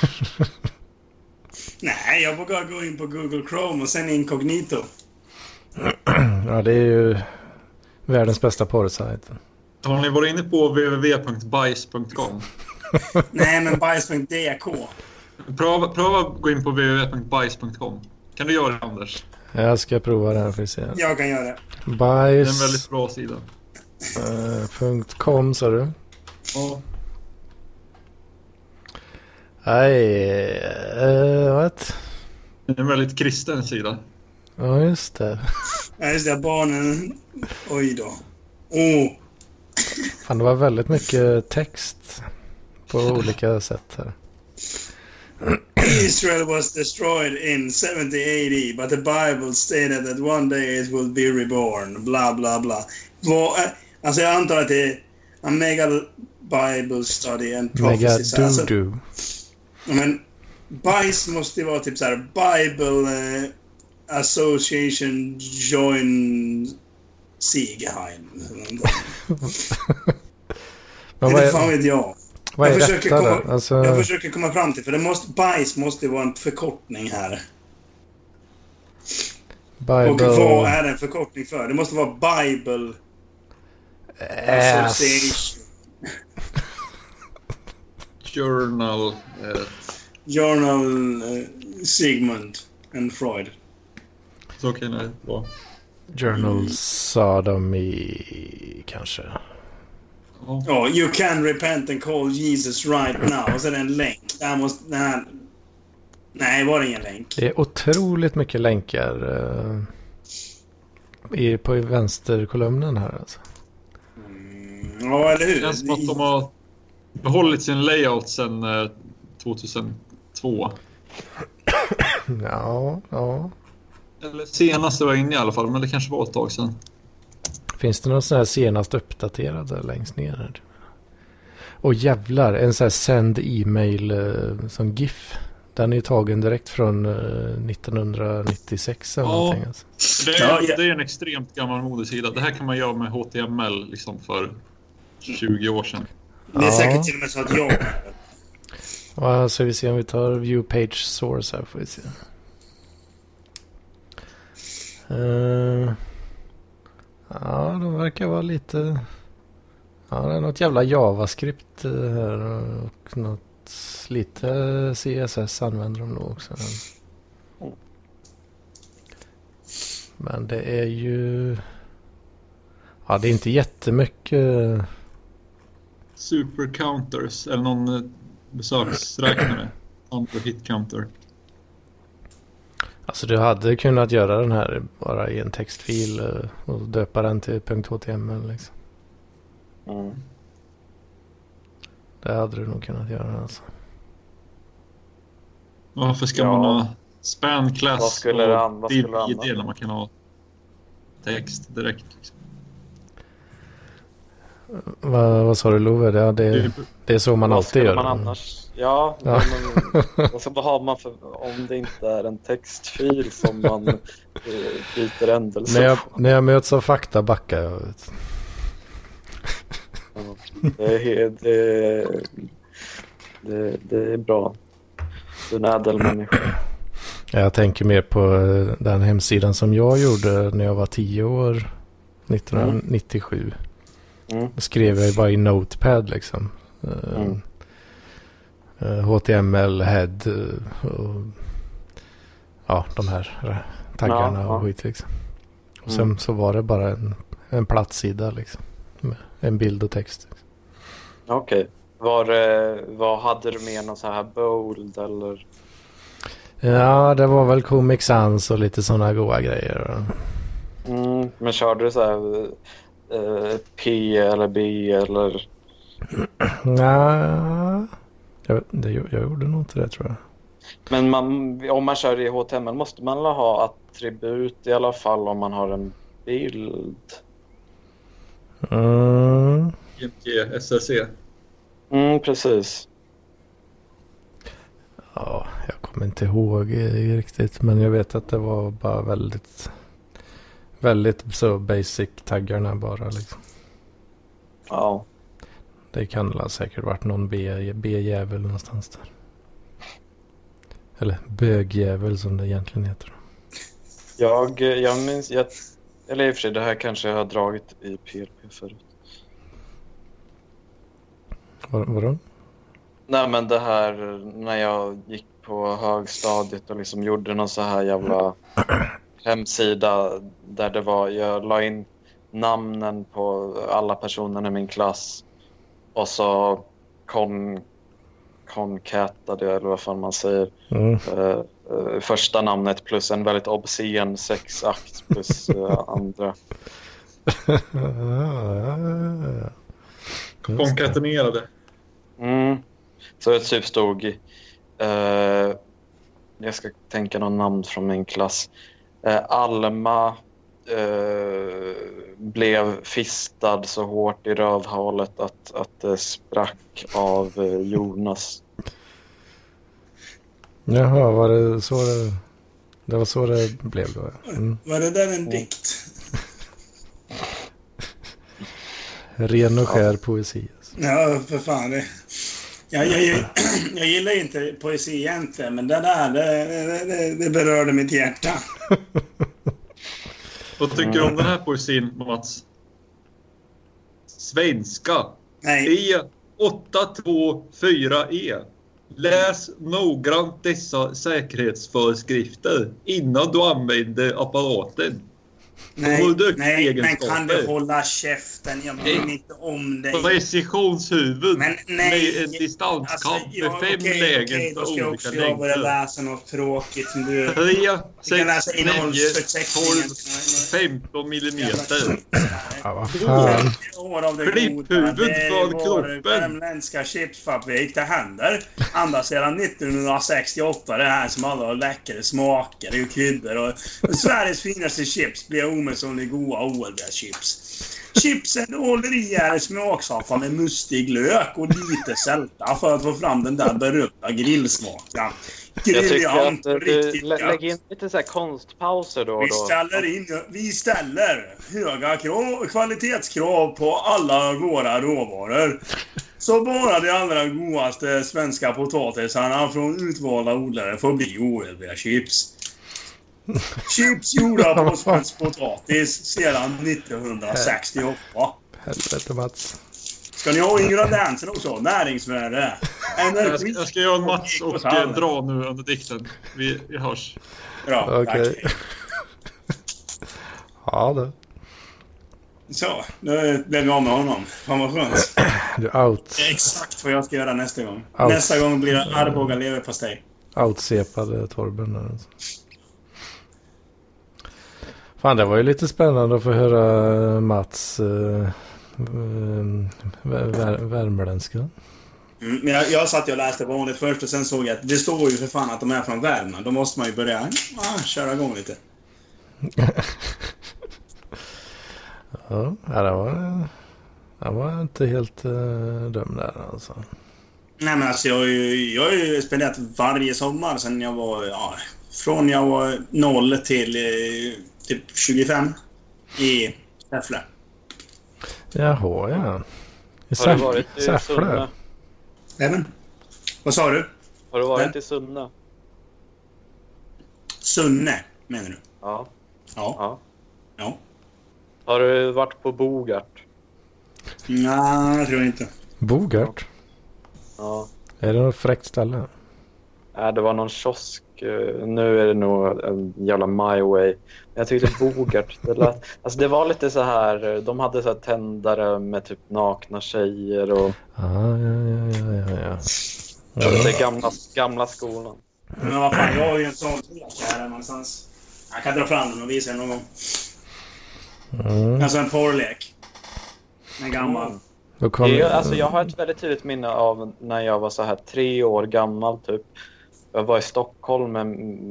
Nej, jag vågar gå in på Google Chrome och sen inkognito. Ja, det är ju världens bästa porrsajt. Har ni varit inne på www.bajs.com? [laughs] Nej, men bajs.dk. Pröva, pröva att gå in på www.bajs.com. Kan du göra det, Anders? Jag ska prova det här för att se. Jag kan göra det. Det är en väldigt bra sida. .com sa du? Ja. Nej, uh, what? Det är en väldigt kristen sida. Ja, just det. Ja, just det. Barnen. Oj då. Oh. Fan, det var väldigt mycket text på olika sätt här. Israel was destroyed in 70 AD, but the Bible stated that one day it will be reborn. Bla, bla, bla. Vad, alltså jag antar att det är a mega Bible study and Mega. Så alltså, men bajs måste ju vara typ så här Bible eh, Association Join Siegheim. [laughs] Men vad Inte fan är, vet jag. vad är jag försöker detta komma-? Alltså, Jag försöker komma fram till, för det måste, bajs måste vara en förkortning här. Och vad Bible... är det en förkortning för? Det måste vara Bible Ass. Association. [laughs] Journal. Eh, Journal eh, Sigmund and Freud. Så kan det vara. Journal Sodomy kanske. Ja. Ja, you can repent and call Jesus right now. Och det en länk. Där måste... Här... Nej, var det ingen länk? Det är otroligt mycket länkar uh, i, på vänsterkolumnen här alltså. Mm, ja, eller Det hur? känns som att de har behållit sin layout sedan eh, 2002. Ja, ja. Eller senast jag var inne i alla fall, men det kanske var ett tag sedan. Finns det någon sån här senast uppdaterad längst ner? Här? Och jävlar, en sån här sänd e-mail uh, som GIF. Den är ju tagen direkt från uh, 1996 eller Ja. någonting. Alltså. Det är, det är en extremt gammalmodig sida. Det här kan man göra med HTML liksom för 20 år sedan. Det är Ja. säkert till och med så att jag... Ja, så vi ser om vi tar view page source här får vi se. Uh, ja, de verkar vara lite... Ja, det är något jävla JavaScript eh, här och något lite CSS använder de nog också. Men det är ju... Ja, det är inte jättemycket... Super counters eller någon eh, besöksräknare. Under hit counter. Alltså du hade kunnat göra den här bara i en textfil eh, och döpa den till .html liksom. Mm. Det hade du nog kunnat göra alltså. Varför ska Ja. man ha span class Vad skulle det an- och vad skulle det div annars när man kan ha text direkt? Liksom. Vad, vad sa du Love? Det, det, det är så man Vad alltid skulle gör. man annars? Ja, Ja. men alltså, vad har man för... Om det inte är en textfil som man eh, byter ändelse När jag, på. när jag möts av fakta backar jag. Vet. Ja, Det är, det, det, det är bra. Du är en ädel människa. Jag tänker mer på eh, den hemsidan som jag gjorde när jag var tio år. 1997. Mm. Då skrev jag ju bara i Notepad liksom. Eh, Mm. Eh, HTML, head eh, och ja, de här eh, taggarna Ja, ja. och skit liksom. Och Mm. sen så var det bara en, en platt sida liksom. Med en bild och text. Okej. Var, det- vad hade du med någon så här bold eller? Ja, det var väl Comic Sans och lite sådana goa grejer. Mm, men körde du så här eh, P eller B eller? [clears throat] Ja, jag, det, jag gjorde nog inte det tror jag. Men man, om man kör i HTML måste man ha attribut i alla fall om man har en bild? Mm. GMG, SRC. Mm, precis. Ja, jag kommer inte ihåg eh, riktigt. Men jag vet att det var bara väldigt, väldigt så basic taggarna bara liksom. Ja. Det kan säkert varit någon B-jävel någonstans där. Eller bögjävel som det egentligen heter. Jag, jag minns, jag, eller i och för sig det här kanske jag har dragit i PLP förut. Vad, vadå? Nej men det här när jag gick på högstadiet och liksom gjorde någon så här jävla [clears throat] hemsida där det var, jag la in namnen på alla personerna i min klass och så kon, konkatade jag eller vad fan man säger Mm. eh, eh, första namnet plus en väldigt obscen sexakt plus [laughs] eh, andra. Konkatenerade. Mm. Så det typ stod... Eh, jag ska tänka någon namn från min klass. Eh, Alma eh, blev fistad så hårt i rövhålet att, att det sprack av eh, Jonas. Jaha, var det så det... Det var så det blev då? ja. Mm. Var det där en dikt? Ren och skär poesi. Alltså. Ja, för fan. Det. Jag, jag, jag, [clears throat] jag gillar inte poesi egentligen, men det där det, det, det, det berörde mitt hjärta. [laughs] Vad tycker du om den här poesin, Mats? Svenska. Nej, E824E. Läs noggrant dessa säkerhetsföreskrifter innan du använder apparaten. Nej, nej, men kan du hålla käften? Jag bryr mig inte om dig. Precisionshuvud Men nej. med en distanskamp ja, med fem okej, lägen okej, då för ska jag olika också jag börja längder. läsa något tråkigt som du... 3, Jag 6, kan läsa 9, 12, innehållsförteckningen. 15 millimeter. Ja, vad fan. Det Klipphuvud goda. Det från var kroppen. värmländska chipsfabrik. Det händer ända sedan 1968 det här som alla har läckra smaker och kryddor. Och Sveriges finaste chips blir omissundligt goda OLV-chips. Chipsen håller i är smaksaffa med mustig lök och lite sälta för att få fram den där berömda grillsmaken. Briljant. eh, du Riktigt gött. lägg in lite så här konstpauser då och Vi ställer, in, vi ställer höga krav, kvalitetskrav på alla våra råvaror. Så bara de allra godaste svenska potatisarna från utvalda odlare får bli OLV-chips. [laughs] Chips gjorda på svensk potatis sedan 1968. Helvete Mats. Ska ni ha ingredienserna också? Näringsvärde, Jag ska, energi... jag ska göra en Mats och eh, dra nu under dikten. Vi, vi hörs. Bra, Okej. tack. [laughs] Ja du. Så, nu blev vi av med honom. Fan vad skönt. [clears throat] Du är out. Det är exakt vad jag ska göra nästa gång. Out. Nästa gång blir det Arboga leverpastej. Outsepade Torben där alltså. Fan det var ju lite spännande att få höra Mats uh, vär, värmländska. Mm, jag, jag satt och läste vanligt först och sen såg jag att det står ju för fan att de är från Värmland. Då måste man ju börja ah, köra igång lite. [laughs] Ja, ja, det var, det var inte helt uh, dum där alltså. Nej men alltså jag har ju, jag har ju spenderat varje sommar sen jag var, ja, från jag var noll till eh, typ 25 i Säffle. Jaha ja. I Har du Säff- varit i Säffle? Även? Vad sa du? Har du varit i Sunne? Sunne, menar du? Ja. Ja. ja. Ja. Har du varit på Bogart? Nej, jag tror inte. Bogart? Ja. Är det något fräckt ställe? Nej, det var någon kiosk. Eh, Nu är det nog en jävla My Way. Jag tyckte Bogart, det, lät, alltså det var lite så här, eh, de hade så här tändare med typ nakna tjejer och Ah, ja, ja, ja, ja, ja. ja. det gamla, gamla skolan. Men vad fan, jag har ju en sån lek här någonstans. Jag kan dra fram den och visa den någon gång. Mm. Alltså en porrlek. En gammal. Då kom, Det är, alltså, jag har ett väldigt tydligt minne av när jag var så här tre år gammal typ. Jag var i Stockholm med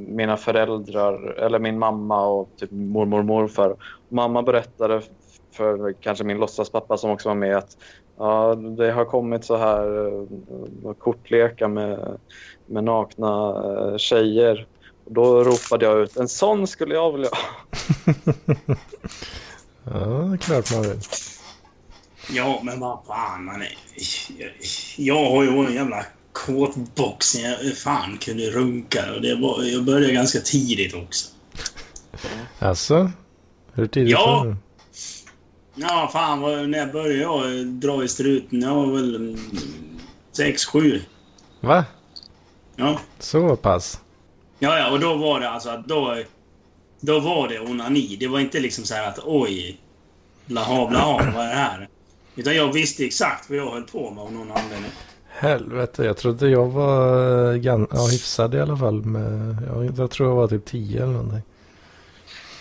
mina föräldrar, eller min mamma och typ mormor och morfar. Mamma berättade för kanske min låtsaspappa som också var med att ja, det har kommit så här uh, kortlekar med, med nakna uh, tjejer. Och då ropade jag ut en sån skulle jag vilja ha. [laughs] Ja, klart man vill. Ja, men vad fan man är... Jag, jag har ju en jävla kåtbox när jag fan kunde runka. Och det var, jag började ganska tidigt också. Alltså? Hur tidigt Ja. var det? Ja, fan när började jag dra i struten? Jag var väl mm, sex, sju. Va? Ja. Så pass? Ja, ja, och då var det alltså att då... Då var det onani. Det var inte liksom så här att oj, blaha blaha, vad är det här? Utan jag visste exakt vad jag höll på med av någon anledning. Helvete, jag trodde jag var eh, gan- ja, hyfsad i alla fall. Med, jag, jag tror jag var typ 10 eller någonting.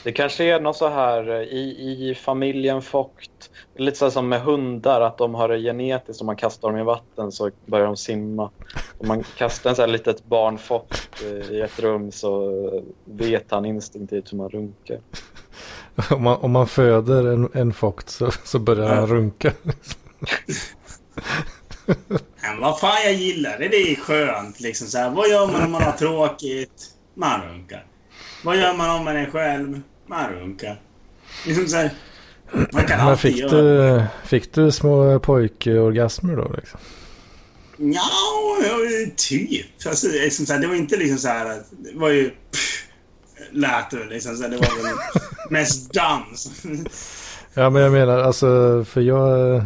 Det kanske är något så här eh, i, i familjen Fogt, lite så som med hundar, att de har det genetiskt. Om man kastar dem i vatten så börjar de simma. Om man kastar en så här litet barn Fogt eh, i ett rum så vet han instinktivt hur man runkar. [laughs] om, man, om man föder en, en fokt så, så börjar han runka. [laughs] Men vad fan jag gillar det. Det är skönt liksom så här. Vad gör man om man har [laughs] tråkigt? Man runkar. Vad gör man om man är själv? Man runkar. Liksom så här, Man kan Men alltid fick göra... du, fick du små pojkorgasmer då? Liksom? Ja, typ. Alltså, liksom så här, det var inte liksom så här... att- Det var ju... Pff, lät det liksom så här, Det var väl [laughs] mest dans. Ja men jag menar alltså för jag,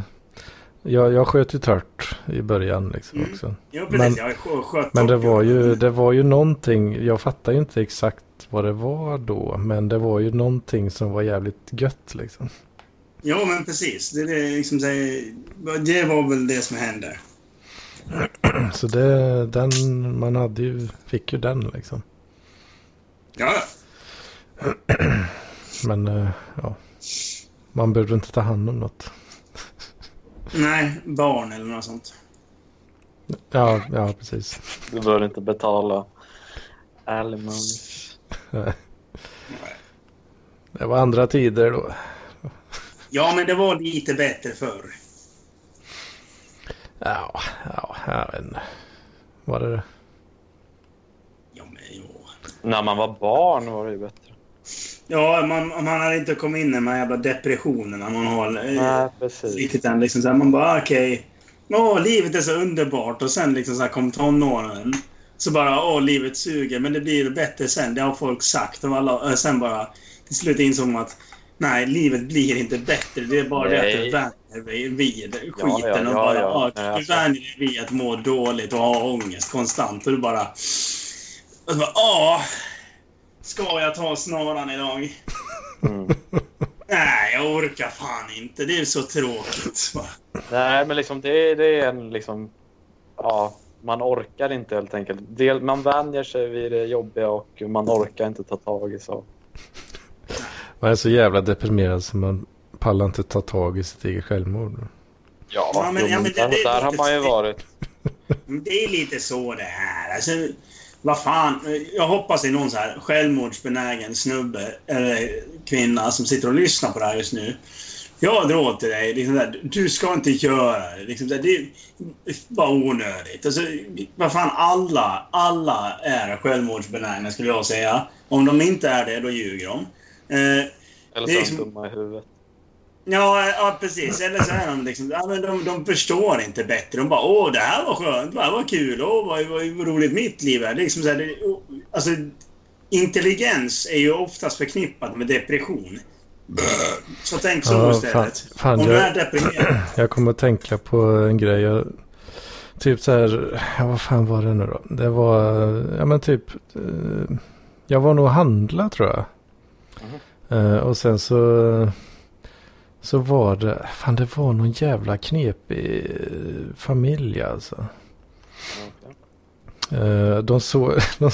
jag, jag sköt ju tört i början liksom Mm. också. Jo, precis. Men- jag skö- sköt Men det var ja. ju, det var ju någonting, jag fattar ju inte exakt vad det var då. Men det var ju någonting som var jävligt gött liksom. Jo, men precis. Det, det, liksom, så här, det var väl det som hände. [clears throat] Så det, den, man hade ju, fick ju den liksom. Ja, [clears throat] Men eh, ja, man behövde inte ta hand om något. Nej, barn eller något sånt. Ja, ja precis. Du behöver inte betala alimony. Det var andra tider då. Ja, men det var lite bättre förr. Ja, ja, jag vet inte. Var det det? När man var barn var det ju bättre. Ja, man, man hade inte kommit in i de här jävla depressionerna man har. eh, Nej, precis. Riktigt än. Liksom så här, man bara okej. Åh, livet är så underbart. Och sen liksom så här kom tonåren. Så bara åh, livet suger. Men det blir bättre sen. Det har folk sagt. Och alla, äh, sen bara till slut insåg man att nej, livet blir inte bättre. Det är bara det att Nej. du vänjer dig vid skiten. Ja, ja, och ja, bara, ja. ja, Nej, du alltså. vänjer dig vid att må dåligt och ha ångest konstant. Och du bara... Och så bara åh, ska jag ta snaran idag? [laughs] Mm. Nej, jag orkar fan inte. Det är så tråkigt. Nej, men liksom det, det är en liksom... Ja, man orkar inte helt enkelt. Del, man vänjer sig vid det jobbiga och man orkar inte ta tag i så. Man är så jävla deprimerad så man pallar inte ta tag i sitt eget självmord. Ja, Ja, men- jo, ja, men det- där, det är där har man ju varit. Men Det är lite så det är. Alltså, vad fan. Jag hoppas det är någon så här självmordsbenägen snubbe eller kvinna som sitter och lyssnar på det här just nu. Jag drar till dig. Liksom där, du ska inte göra det. Liksom där, det är bara onödigt. Alltså, vad fan, alla, alla är självmordsbenägna skulle jag säga. Om de inte är det, då ljuger de. Eh, Eller är så är liksom- de dumma i huvudet. Ja, ja, precis. Eller så är de liksom... Ja, men de, de förstår inte bättre. De bara åh, det här var skönt, det här var kul, åh, vad, vad, vad roligt mitt liv är. Liksom så här, det, och- alltså, intelligens är ju oftast förknippat med depression. Så tänk så Ja, istället. fan- fan, Om du jag- är deprimerad. [clears throat] Jag kommer att tänka på en grej. Jag, typ så här, ja, vad fan var det nu då? Det var, ja men typ, eh, jag var nog handla tror jag. Eh, och sen så, så var det, fan det var någon jävla knepig familj alltså. Okej. Eh, de såg, [laughs] de,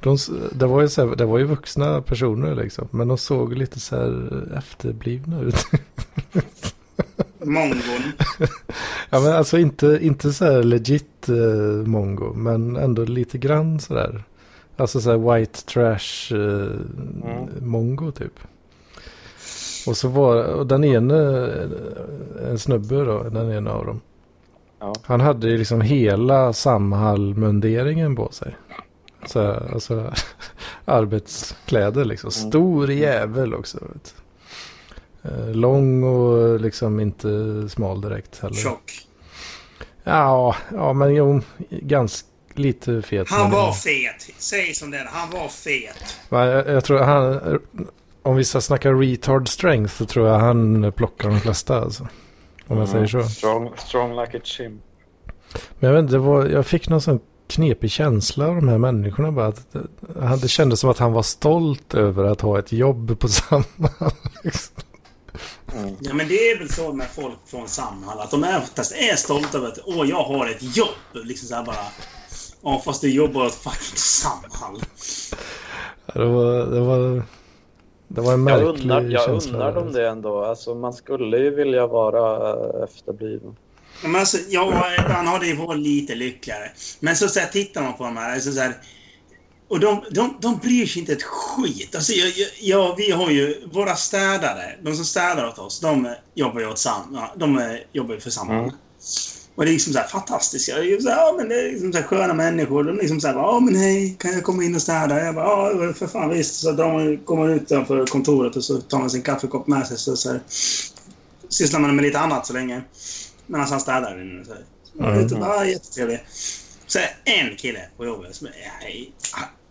de, det, var ju så här, det var ju vuxna personer liksom. Men de såg lite så här efterblivna ut. [laughs] Mongon. Ja men alltså inte, inte så här legit eh, mongo. Men ändå lite grann sådär. Alltså så här white trash eh, mongo typ. Och så var och den ene, en snubbe då, den ena av dem. Ja. Han hade ju liksom hela Samhall-munderingen på sig. Så, här, alltså [laughs] arbetskläder liksom. Mm. Stor jävel också. Vet. Eh, lång och liksom inte smal direkt heller. Tjock. Ja, ja men jo, ganska lite fet. Han var fet. Säg som det är. Han var fet. Men jag, jag tror han, om vi ska snacka retard strength så tror jag han plockar de flesta alltså. Om jag säger så. Strong, strong like a chimp. Men jag vet inte, det var, jag fick någon sån knepig känsla av de här människorna bara. Att, det, han- det kändes som att han var stolt över att ha ett jobb på [laughs] samma. Liksom. Mm. Ja, men det är väl så med folk från Samhall. Att de är, oftast är stolta över att åh, jag har ett jobb. Liksom så här bara... Ja, fast du jobbar åt fucking Samhall. Det var, det var, det var en Jag märklig undrar, jag känsla. undrar dem det ändå. Alltså, man skulle ju vilja vara eh, efterbliven. Ja, Men alltså, ja, ibland har det ju varit lite lyckligare. Men så, så här, tittar man på de här, alltså, så här och de, de, de bryr sig inte ett skit. Alltså, jag, jag, ja, vi har ju våra städare. De som städar åt oss, de jobbar ju åt sam, de eh, jobbar ju för Samhall. Mm. Och det är liksom så här fantastiska. Det är, så här, ja, men det är liksom så här sköna människor. De liksom så här, ja men hej, kan jag komma in och städa? Jag bara, ja för fan visst. Så de kommer ut utanför kontoret och så tar man sin kaffekopp med sig. Så, så här, sysslar man med lite annat så länge. Medan han städar inne. Så här. Så är bara, ah, jättetrevlig. Så är en kille på jobbet som är,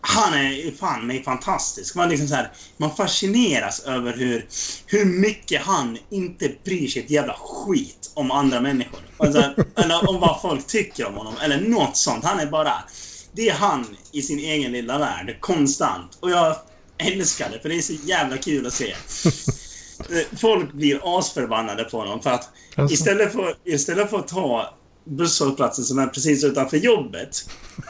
han är fan mig fantastisk. Man, liksom så här, man fascineras över hur, hur mycket han inte bryr sig ett jävla skit om andra människor. Alltså, [laughs] eller om vad folk tycker om honom. Eller något sånt. Han är bara... Det är han i sin egen lilla värld. Konstant. Och jag älskar det, för det är så jävla kul att se. [laughs] Folk blir asförbannade på honom för att Alltså. istället för, istället för att ta busshållplatsen som är precis utanför jobbet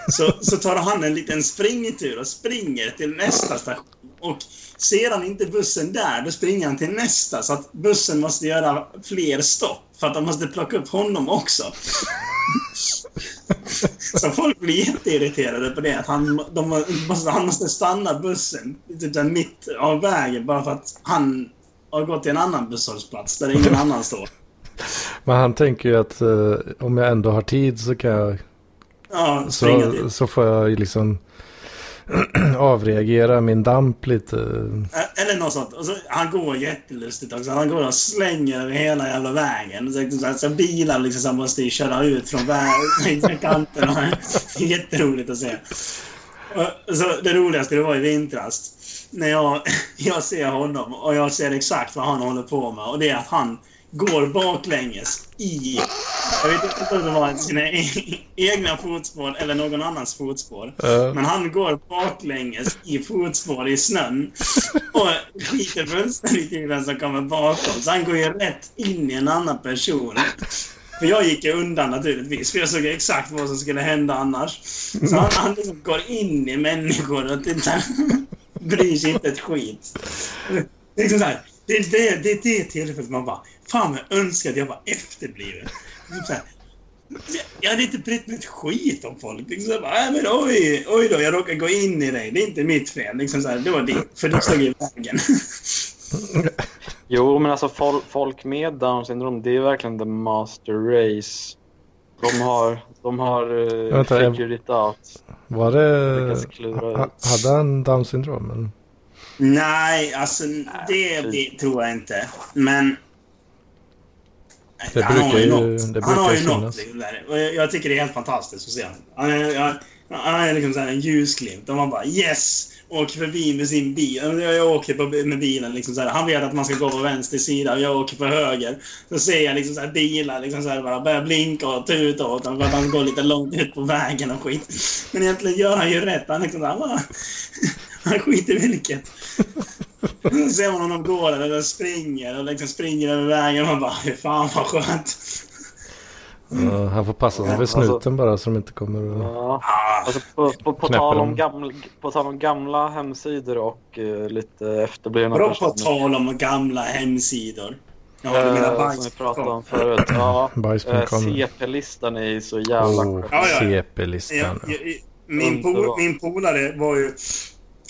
så, så tar han en liten springtur och springer till nästa station. Och ser han inte bussen där, då springer han till nästa. Så att bussen måste göra fler stopp. För att de måste plocka upp honom också. [laughs] Så folk blir jätteirriterade på det. Att han, de måste, han måste stanna bussen typ där mitt av vägen bara för att han har gått till en annan busshållplats där ingen annan står. Men han tänker ju att eh, om jag ändå har tid så kan jag Ja, så, till. så får jag ju liksom [clears throat] avreagera min damp lite. Eller något sånt. Och så, han går jättelustigt också. Han går och slänger över hela jävla vägen. Så, så, så bilar liksom så måste köra ut från vägen, [laughs] kanterna. [laughs] Jätteroligt att se. Och, så det roligaste det var i vintras. När jag, [laughs] jag ser honom och jag ser exakt vad han håller på med. Och det är att han går baklänges i... Jag vet inte om det var sina e- egna fotspår eller någon annans fotspår. Uh. Men han går baklänges i fotspår i snön. Och skiter fullständigt i vem som kommer bakom. Så han går ju rätt in i en annan person. För jag gick ju undan naturligtvis, för jag såg exakt vad som skulle hända annars. Så han, han liksom går in i människor och tittar. Bryr sig inte ett skit. Liksom så här, det, är det, det är det tillfället man bara Fan jag önskar att jag var efterbliven. Typ jag hade inte brytt mig ett skit om folk. Liksom så bara, men oj, oj då, jag råkade gå in i dig. Det är inte mitt fel. Liksom så här, det var det. För du stod i vägen. [laughs] jo, men alltså folk, folk med Down syndrom, det är verkligen the master race. De har, de har uh, Vänta, figured it out. Var det... Hade han Down syndrom? Eller? Nej, alltså Nej, det, det tror jag inte. Men det han brukar ju, något, han har ju något liksom jag, jag, tycker det är helt fantastiskt att se honom. Han är, han är liksom så en ljusglimt. Och man bara yes! Åker förbi med sin bil. Jag åker på, med bilen. Liksom så här. Han vet att man ska gå på vänster sida och jag åker på höger. Så ser jag liksom så här bilar liksom så här bara börja blinka och tuta åt honom för att han går lite långt ut på vägen och skit. Men egentligen gör han ju rätt. Han liksom så här, bara, [laughs] han skiter i vilket. Så ser man honom gå där eller springer och liksom springer över vägen och man bara fan vad skönt. Mm. han får passa sig för snuten alltså, bara så de inte kommer och ja. alltså, på, på, på, tal om gamla, på tal om gamla hemsidor och uh, lite efterblivna Vadå på tal om gamla hemsidor? Ja, du menar bajs. Som vi pratade om förut. Ja, [laughs] uh, CP-listan är så jävla oh, ja, ja. CP-listan. Min, pol, min polare var ju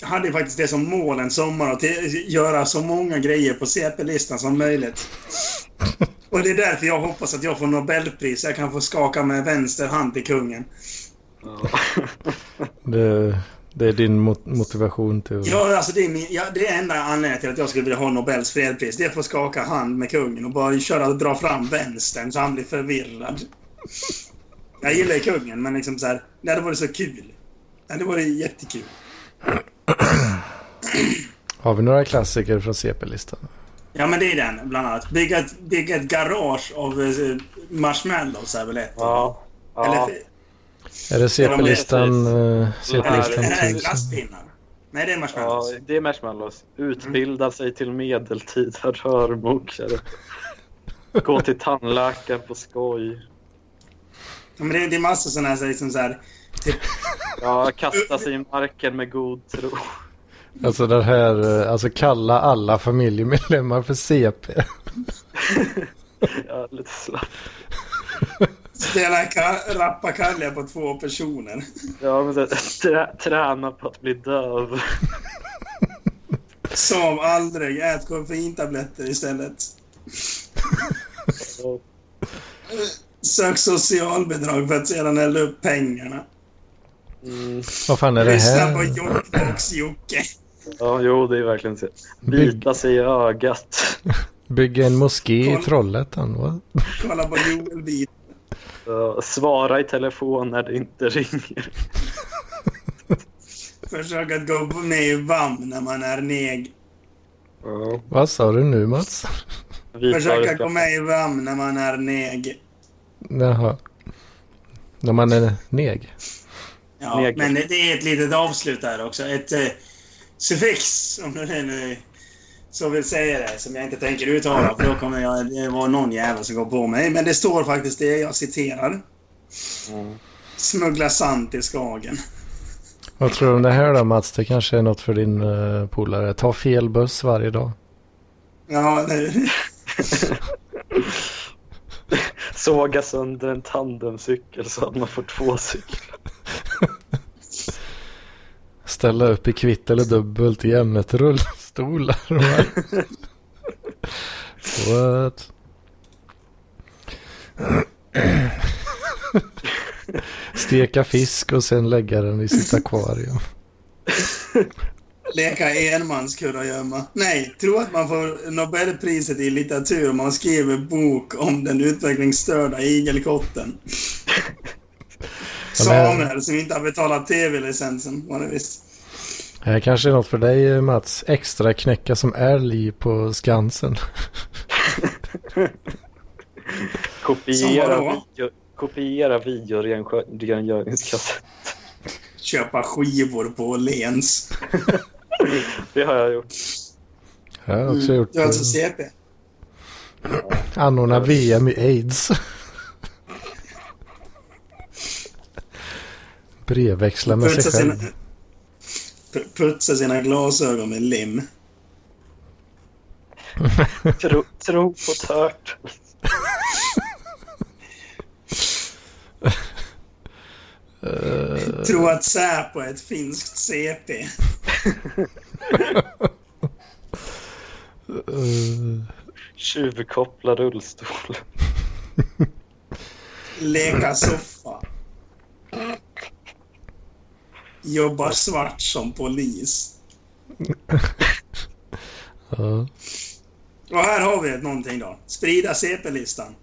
hade faktiskt det som mål en sommar att göra så många grejer på CP-listan som möjligt. [laughs] Och det är därför jag hoppas att jag får Nobelpris. Jag kan få skaka med vänster hand till kungen. [laughs] det, det är din motivation till... Ja, alltså det är, min, ja, det är enda anledningen till att jag skulle vilja ha Nobels fredspris. Det är att få skaka hand med kungen och bara köra och dra fram vänstern så han blir förvirrad. Jag gillar kungen, men liksom så här, det hade varit så kul. Det hade varit jättekul. [clears throat] Har vi några klassiker från CP-listan? Ja, men det är den bland annat. Bygga ett, bygga ett garage av uh, marshmallows är väl ett? Ja. ja. Eller, är det CP-listan? CP-listan Nej, lastpinnar. Nej, det är marshmallows. Ja, det är marshmallows. Utbilda mm. sig till medeltida rörmokare. Gå till tandläkaren på skoj. Ja, men det, det är massor sådana här, liksom så här. Ja, kasta sig i marken med god tro. Alltså den här, eh, alltså kalla alla familjemedlemmar för CP. ja, lite slappt. Spela rappakalja på två personer. Ja, men det, trä, träna på att bli döv. Som aldrig. Ät koffeintabletter istället. Sök socialbidrag för att sedan elda upp pengarna. Mm. Vad fan är det här? Lyssna på Jokkmokks-Jocke. Ja, jo, det är verkligen så. Bita sig i ögat. Bygga en moské Kolla. i Trollhättan, va? Kolla på Joel-bit. Uh, svara i telefon när det inte ringer. Försök att gå med i VAM när man är neg. Uh. Vad sa du nu, Mats? Försök att gå med i VAM när man är neg. Jaha. När man är neg? Ja, men det är ett litet avslut där också. Ett eh, suffix, om du nu så vill säga det, som jag inte tänker uttala för då kommer jag, det vara någon jävel som går på mig. Men det står faktiskt det jag citerar. Mm. Smuggla sand till Skagen. Vad tror du om det här då Mats? Det kanske är något för din uh, polare. Ta fel buss varje dag. Ja, det... [laughs] Såga sönder en tandemcykel så att man får två cyklar. Ställa upp i kvitt eller dubbelt i ämnet rullstolar. [laughs] What? Steka fisk och sen lägga den i sitt akvarium. Leka enmanskurragömma. Nej, tro att man får Nobelpriset i litteratur om man skriver bok om den utvecklingsstörda igelkotten. Samuel som inte har betalat tv-licensen var det visst. Det här kanske är något för dig Mats. Extra knäcka som älg på Skansen. [laughs] kopiera, video, kopiera videorengöringskassett. Köpa skivor på Lens. [laughs] det har jag gjort. Jag har också mm. gjort. Du har alltså CP? Anordna VM i aids. [laughs] Brevväxla med sig själv. Putsa sina glasögon med lim. [laughs] tro, tro på tört. [laughs] Tro att Säpo är ett finskt CP. [laughs] Tjuvkoppla rullstol. Leka soffa. Jobbar svart som polis. [laughs] ja. Och här har vi någonting då. Sprida CP-listan.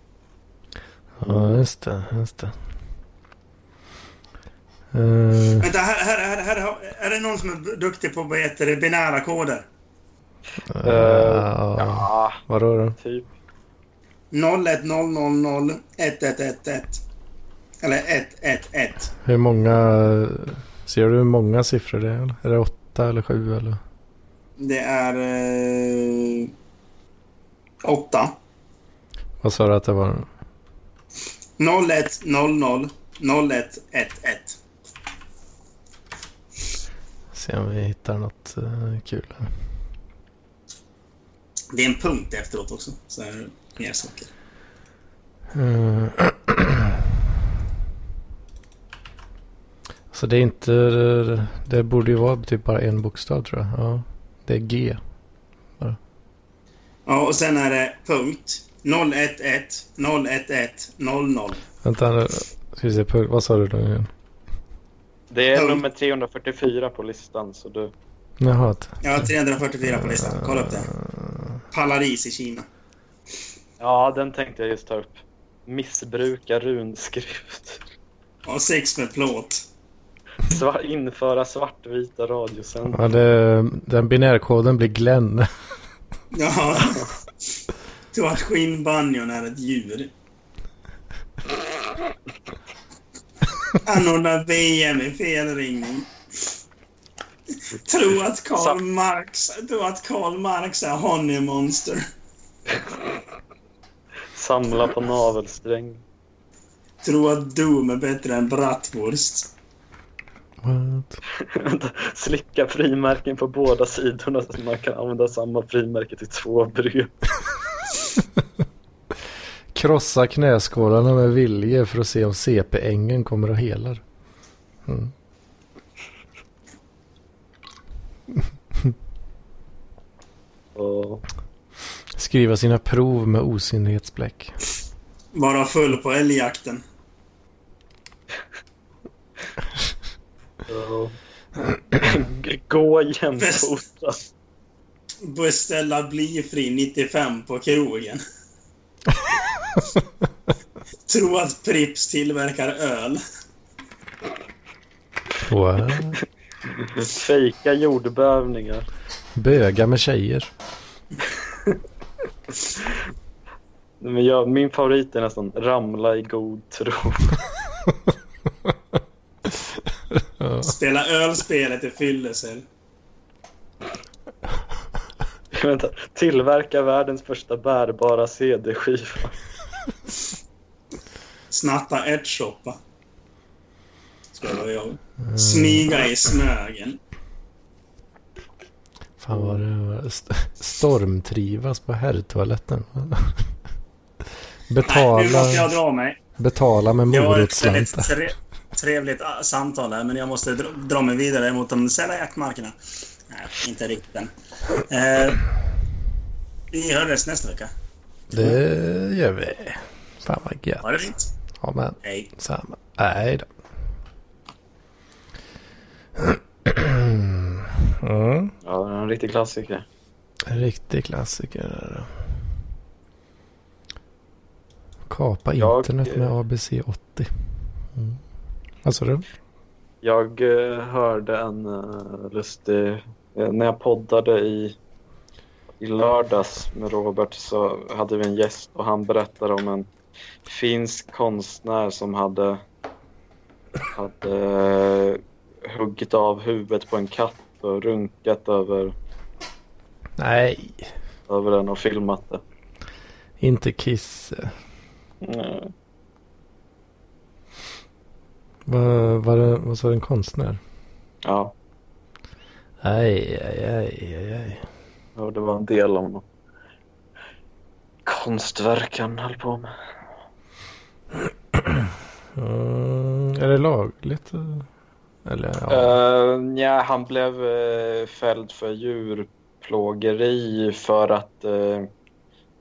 Ja, just det. Just det. Uh... Vänta, här, här, här, här, är det någon som är duktig på vad heter det, binära koder? Uh, ja, vadå då? Typ. 01000 1111 Eller 111. Hur många... Ser du hur många siffror det är? Är det åtta eller sju eller? Det är... Eh, åtta. Vad sa du att det var? 0100 0111. Se om vi hittar något uh, kul här. Det är en punkt efteråt också. Så är det mer saker. [clears throat] Uh, så det är inte... Det borde ju vara typ bara en bokstav tror jag. Ja, det är G. Bara. Ja, och sen är det punkt. 011 011 00. Vänta, ska vi se. Punkt. Vad sa du då igen? Det är nummer 344 på listan, så du... Jaha. Ja, 344 på listan. Kolla upp det. Palaris i Kina. Ja, den tänkte jag just ta upp. Missbruka runskrift. Ja, sex med plåt. Svar, införa svartvita radiosändningar. Ja, det, den binärkoden blir Glenn. ja. Tror att skinnbanjon är ett djur. Anordna VM i felringning. Tro att Karl Marx, tro att Karl Marx är honeymonster. Samla på navelsträng. Tro att Doom är bättre än Bratwurst. What? [laughs] Slicka frimärken på båda sidorna så man kan använda samma frimärke till två brev. [laughs] Krossa knäskålarna med vilje för att se om CP-ängen kommer att hela. Mm. [laughs] Skriva sina prov med osynlighetsbläck. Vara full på älgjakten. [clears throat] Gå jämfota. Beställa blyfri 95 på krogen. [laughs] Tro att Prips tillverkar öl. What? Fejka jordbävningar. Böga med tjejer. [laughs] Men jag, min favorit är nästan ramla i god tro. [laughs] Spela ölspelet i fyllesel. [laughs] Vänta, tillverka världens första bärbara CD-skiva. Snatta ärtsoppa. Jag. Smyga i Smögen. Fan vad det var. Stormtrivas på herrtoaletten. Betala. Nej, nu måste jag dra mig. Betala med morotsslantar. Trevligt ah, samtal här, men jag måste dra mig vidare mot de sälla jaktmarkerna. Nej, inte riktigt än. Eh, vi hörs nästa vecka. Det gör vi. Fan vad gött. Ha det fint. Ja men. Hej. Samma. Hej då. Mm. Ja, en riktig klassiker. En riktig klassiker. Är det. Kapa Jag, internet med ABC 80. Vad sa du? Jag eh, hörde en uh, lustig... eh, när jag poddade i, i lördags med Robert så hade vi en gäst och han berättade om en finsk konstnär som hade, hade eh, huggit av huvudet på en katt och runkat över, Nej, över den och filmat det. inte Kiss. Mm. Vad, vad, det- vad sa du, en konstnär? Ja, Nej, aj, aj, aj, aj. och det var en del av konstverk han höll på med. Mm, är det lagligt? eh? Eller ja. Uh, ja, han blev uh, fälld för djurplågeri för att, eh,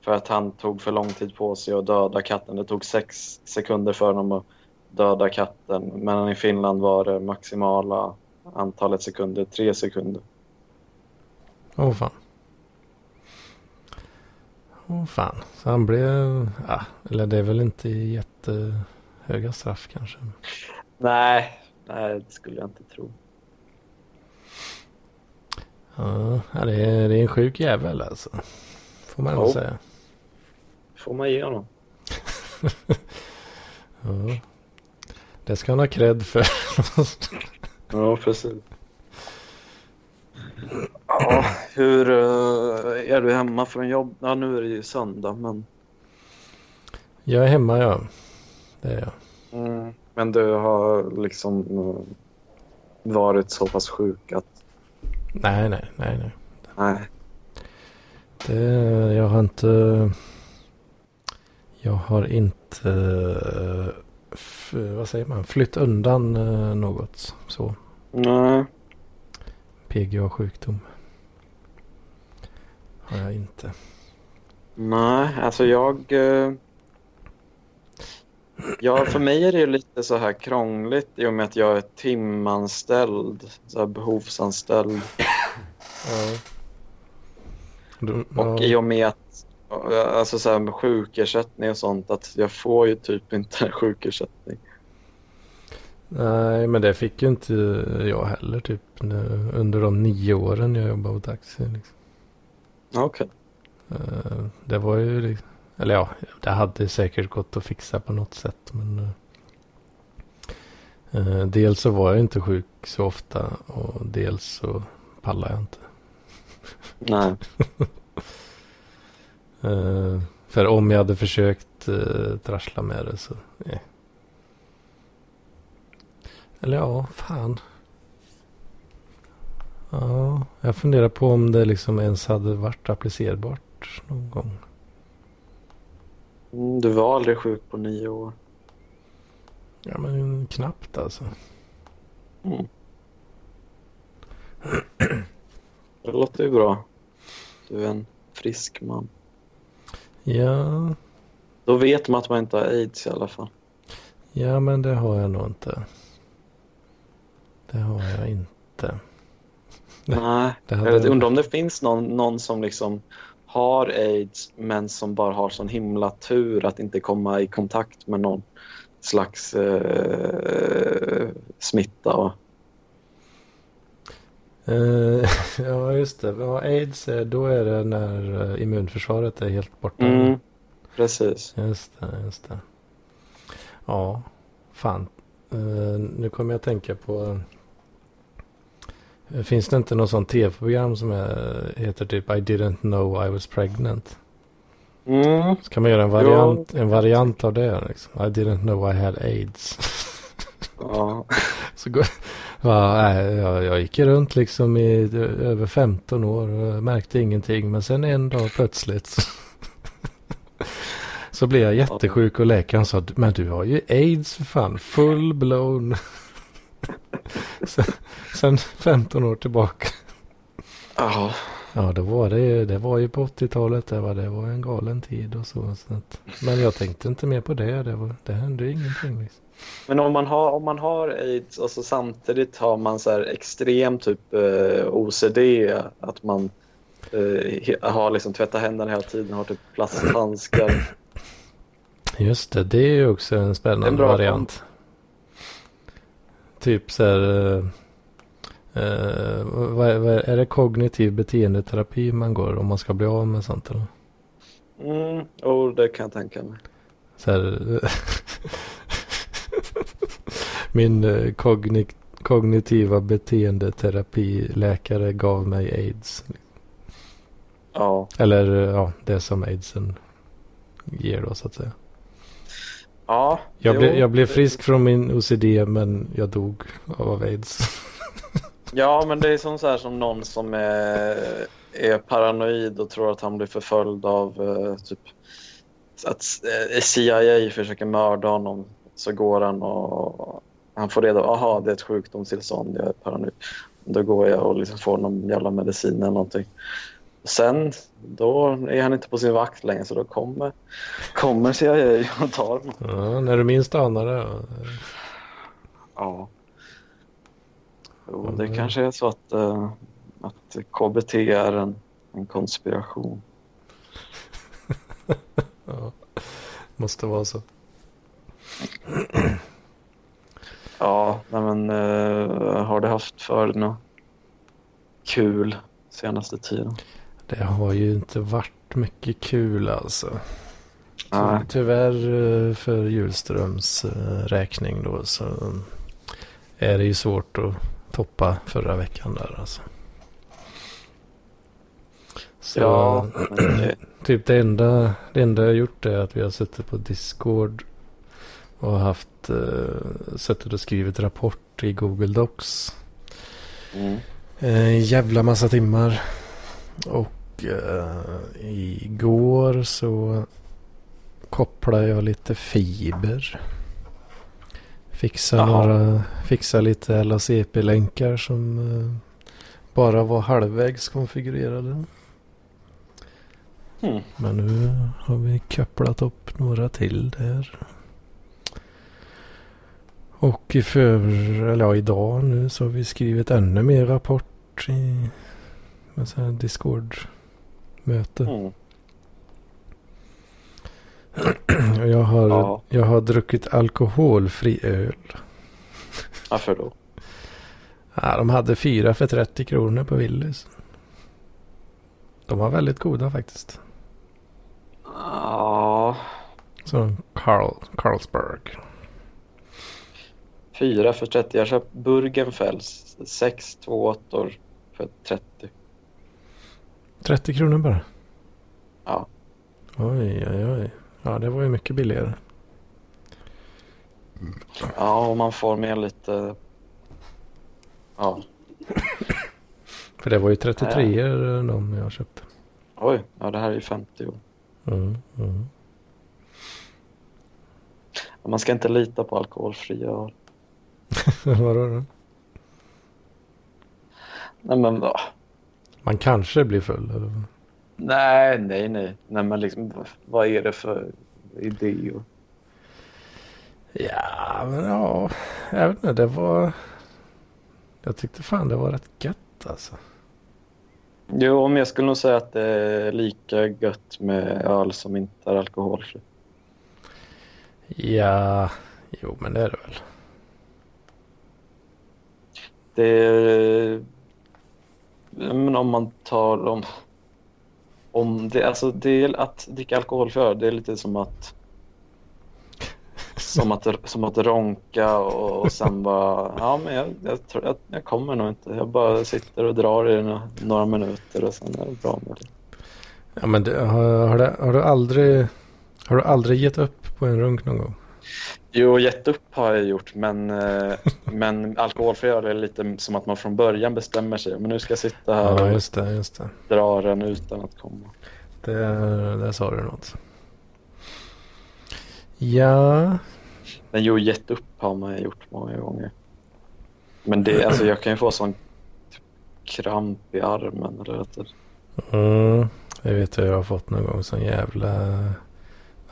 för att han tog för lång tid på sig att döda katten. Det tog sex sekunder för honom att döda katten. Men i Finland var det maximala antalet sekunder tre sekunder. Åh fan. Åh fan. Så han blev... Ja, eller det är väl inte jättehöga straff kanske. Nej, nej det skulle jag inte tro. Ja, det är, det är en sjuk jävel alltså. Får man nog Jo. säga. får man ge honom. [laughs] Ja. Det ska han ha cred för. Ja, precis. Ja, hur eh, är du hemma från jobb? Ja, nu är det ju söndag, men... jag är hemma ja. Det är jag. Mm. Men du har liksom eh, varit så pass sjuk att... Nej, nej, nej, nej. Nej. Det, jag har inte... Jag har inte... Vad säger man? Flytt undan eh, något så. Nej. PGA-sjukdom. Har jag inte. Nej, alltså jag... eh, Ja, för mig är det ju lite så här krångligt i och med att jag är timanställd, så här behovsanställd. Ja. Du, Och i och med att, alltså så här med sjukersättning och sånt, att jag får ju typ inte sjukersättning. Nej, men det fick ju inte jag heller typ nu, under de nio åren jag jobbade på taxi. Liksom. Okej. Eh, Det var ju, liksom- eller ja, det hade säkert gått att fixa på något sätt. Men eh, eh, dels så var jag inte sjuk så ofta och dels så pallade jag inte. Nej. [laughs] Eh, För om jag hade försökt uh, trassla med det så, nej. Eller ja, fan. Ja, jag funderar på om det liksom ens hade varit applicerbart någon gång. Mm, Du var aldrig sjuk på nio år. Ja, men knappt alltså. Mm. Det låter ju bra. Du är en frisk man. Ja, Då vet man att man inte har aids i alla fall. ja men det har jag nog inte. Det har jag inte. [laughs] Nej, Jag undrar om det finns någon, någon som liksom har aids men som bara har sån himla tur att inte komma i kontakt med någon slags eh, smitta. Eh, [laughs] ja, just det. Ja, aids, eh, då är det när eh, immunförsvaret är helt borta. mm, precis. Just det, just det. Ja, fan. Nu kommer jag att tänka på... Finns det inte något sånt tv-program som är, heter typ I didn't know I was pregnant? Mm, Så kan man göra en variant, en variant av det. Liksom. I didn't know I had aids. ja. [laughs] Så går, ja, jag, jag gick runt liksom i ö- över 15 år och märkte ingenting. Men sen en dag plötsligt [laughs] så, blev jag jättesjuk och läkaren sa men du har ju aids för fan, full blown. [laughs] sen, sen 15 år tillbaka. Ja, Ja, då var det, det var ju på 80-talet. Det var, det var en galen tid och så. så att, men jag tänkte inte mer på det. Det, var, det hände ju ingenting. Liksom. Men om man har, om man har aids och så samtidigt har man så här extrem typ eh, OCD, att man eh, har liksom tvättat händerna hela tiden, har typ plasthandskar. Just det, det är ju också en spännande En variant. Typ så här... eh, eh, vad, är- vad är, är det kognitiv beteendeterapi man går om man ska bli av med sånt? Eller? Mm, oh, det kan jag tänka mig. Så här, [laughs] min eh, kogni, kognitiva beteendeterapiläkare gav mig aids. Ja, Eller eh, ja, det som aidsen ger då så att säga. ja Jag, jo, blev, jag blev frisk från min OCD men jag dog av aids. [laughs] Ja, men det är som, så här, som någon som är, är paranoid och tror att han blir förföljd av eh, typ att CIA försöker mörda honom. Så går han och han får reda på aha det är ett sjukdomstillstånd, jag är paranoid. Då går jag och liksom får någon jävla medicin eller någonting. Sen då är han inte på sin vakt längre så då kommer, kommer CIA och [laughs] tar honom. Ja, när du minst anar det. ja. Jo, det Mm. kanske är så att, eh, att KBT är en, en konspiration. [laughs] Ja, måste vara så. [clears throat] Ja, men eh, har du haft för något kul senaste tiden? Det har ju inte varit mycket kul alltså. Nej. Tyvärr eh, för Hjulströms eh, räkning då så är det ju svårt att toppa förra veckan där alltså. Så Ja, [clears throat] men typ det enda, det enda jag gjort är att vi har suttit på Discord och haft uh, suttit och skrivit rapport i Google Docs. mm. En jävla massa timmar. Och eh, igår så kopplade jag lite fiber. Fixa, några, fixa lite LACP-länkar som eh, bara var halvvägs konfigurerade. Hmm. Men nu har vi kopplat upp några till där. Och i för, eller ja, idag nu så har vi skrivit ännu mer rapport i med Discord-möte. Mm. Jag har, Ja. jag har druckit alkoholfri öl. Varför då? Ja, de hade fyra för 30 kronor på Willys. De var väldigt goda faktiskt. Ja, Så Carl, Carlsberg. Fyra för 30. Jag köpt Burgenfels. Sex två åttor för 30. 30 kronor bara. Ja. Oj, oj, oj. Ja, det var ju mycket billigare. Ja, och man får med lite... Ja, För det var ju 33 ja. de jag köpte. oj. Ja, det här är ju 50. Mm, mm. Man ska inte lita på alkoholfria öl. [laughs] Vadå då? Nej, men va? Man kanske blir full eller? Nej, nej, nej. Nej, men liksom, vad är det för idé? Ja, men ja. Jag vet inte, det var... Jag tyckte fan det var rätt gött alltså. Jo, men jag skulle nog säga att det är lika gött med öl som inte är alkoholfri. Ja, jo men det är det väl. Det är... Men om man tar om... Om det, alltså det är att dricka alkohol för, det är lite som att... Som att, som att ronka och, och sen bara, ja men jag, jag, tror, jag, jag kommer nog inte. Jag bara sitter och drar i några, några minuter och sen är det bra med det. Ja men det, har, har, det, har du aldrig... Har du aldrig gett upp på en runk någon gång? Jo, gett upp har jag gjort, men, eh, men alkoholfri öl är lite som att man från början bestämmer sig. Men nu ska jag sitta här Ja och just det, just det. dra den utan att komma. Det, där sa du något. Ja, Men jo, gett upp har man gjort många gånger. Men det, alltså jag kan ju få sån kramp i armen. Eller vet du. mm, jag vet vad jag har fått någon gång. Sån jävla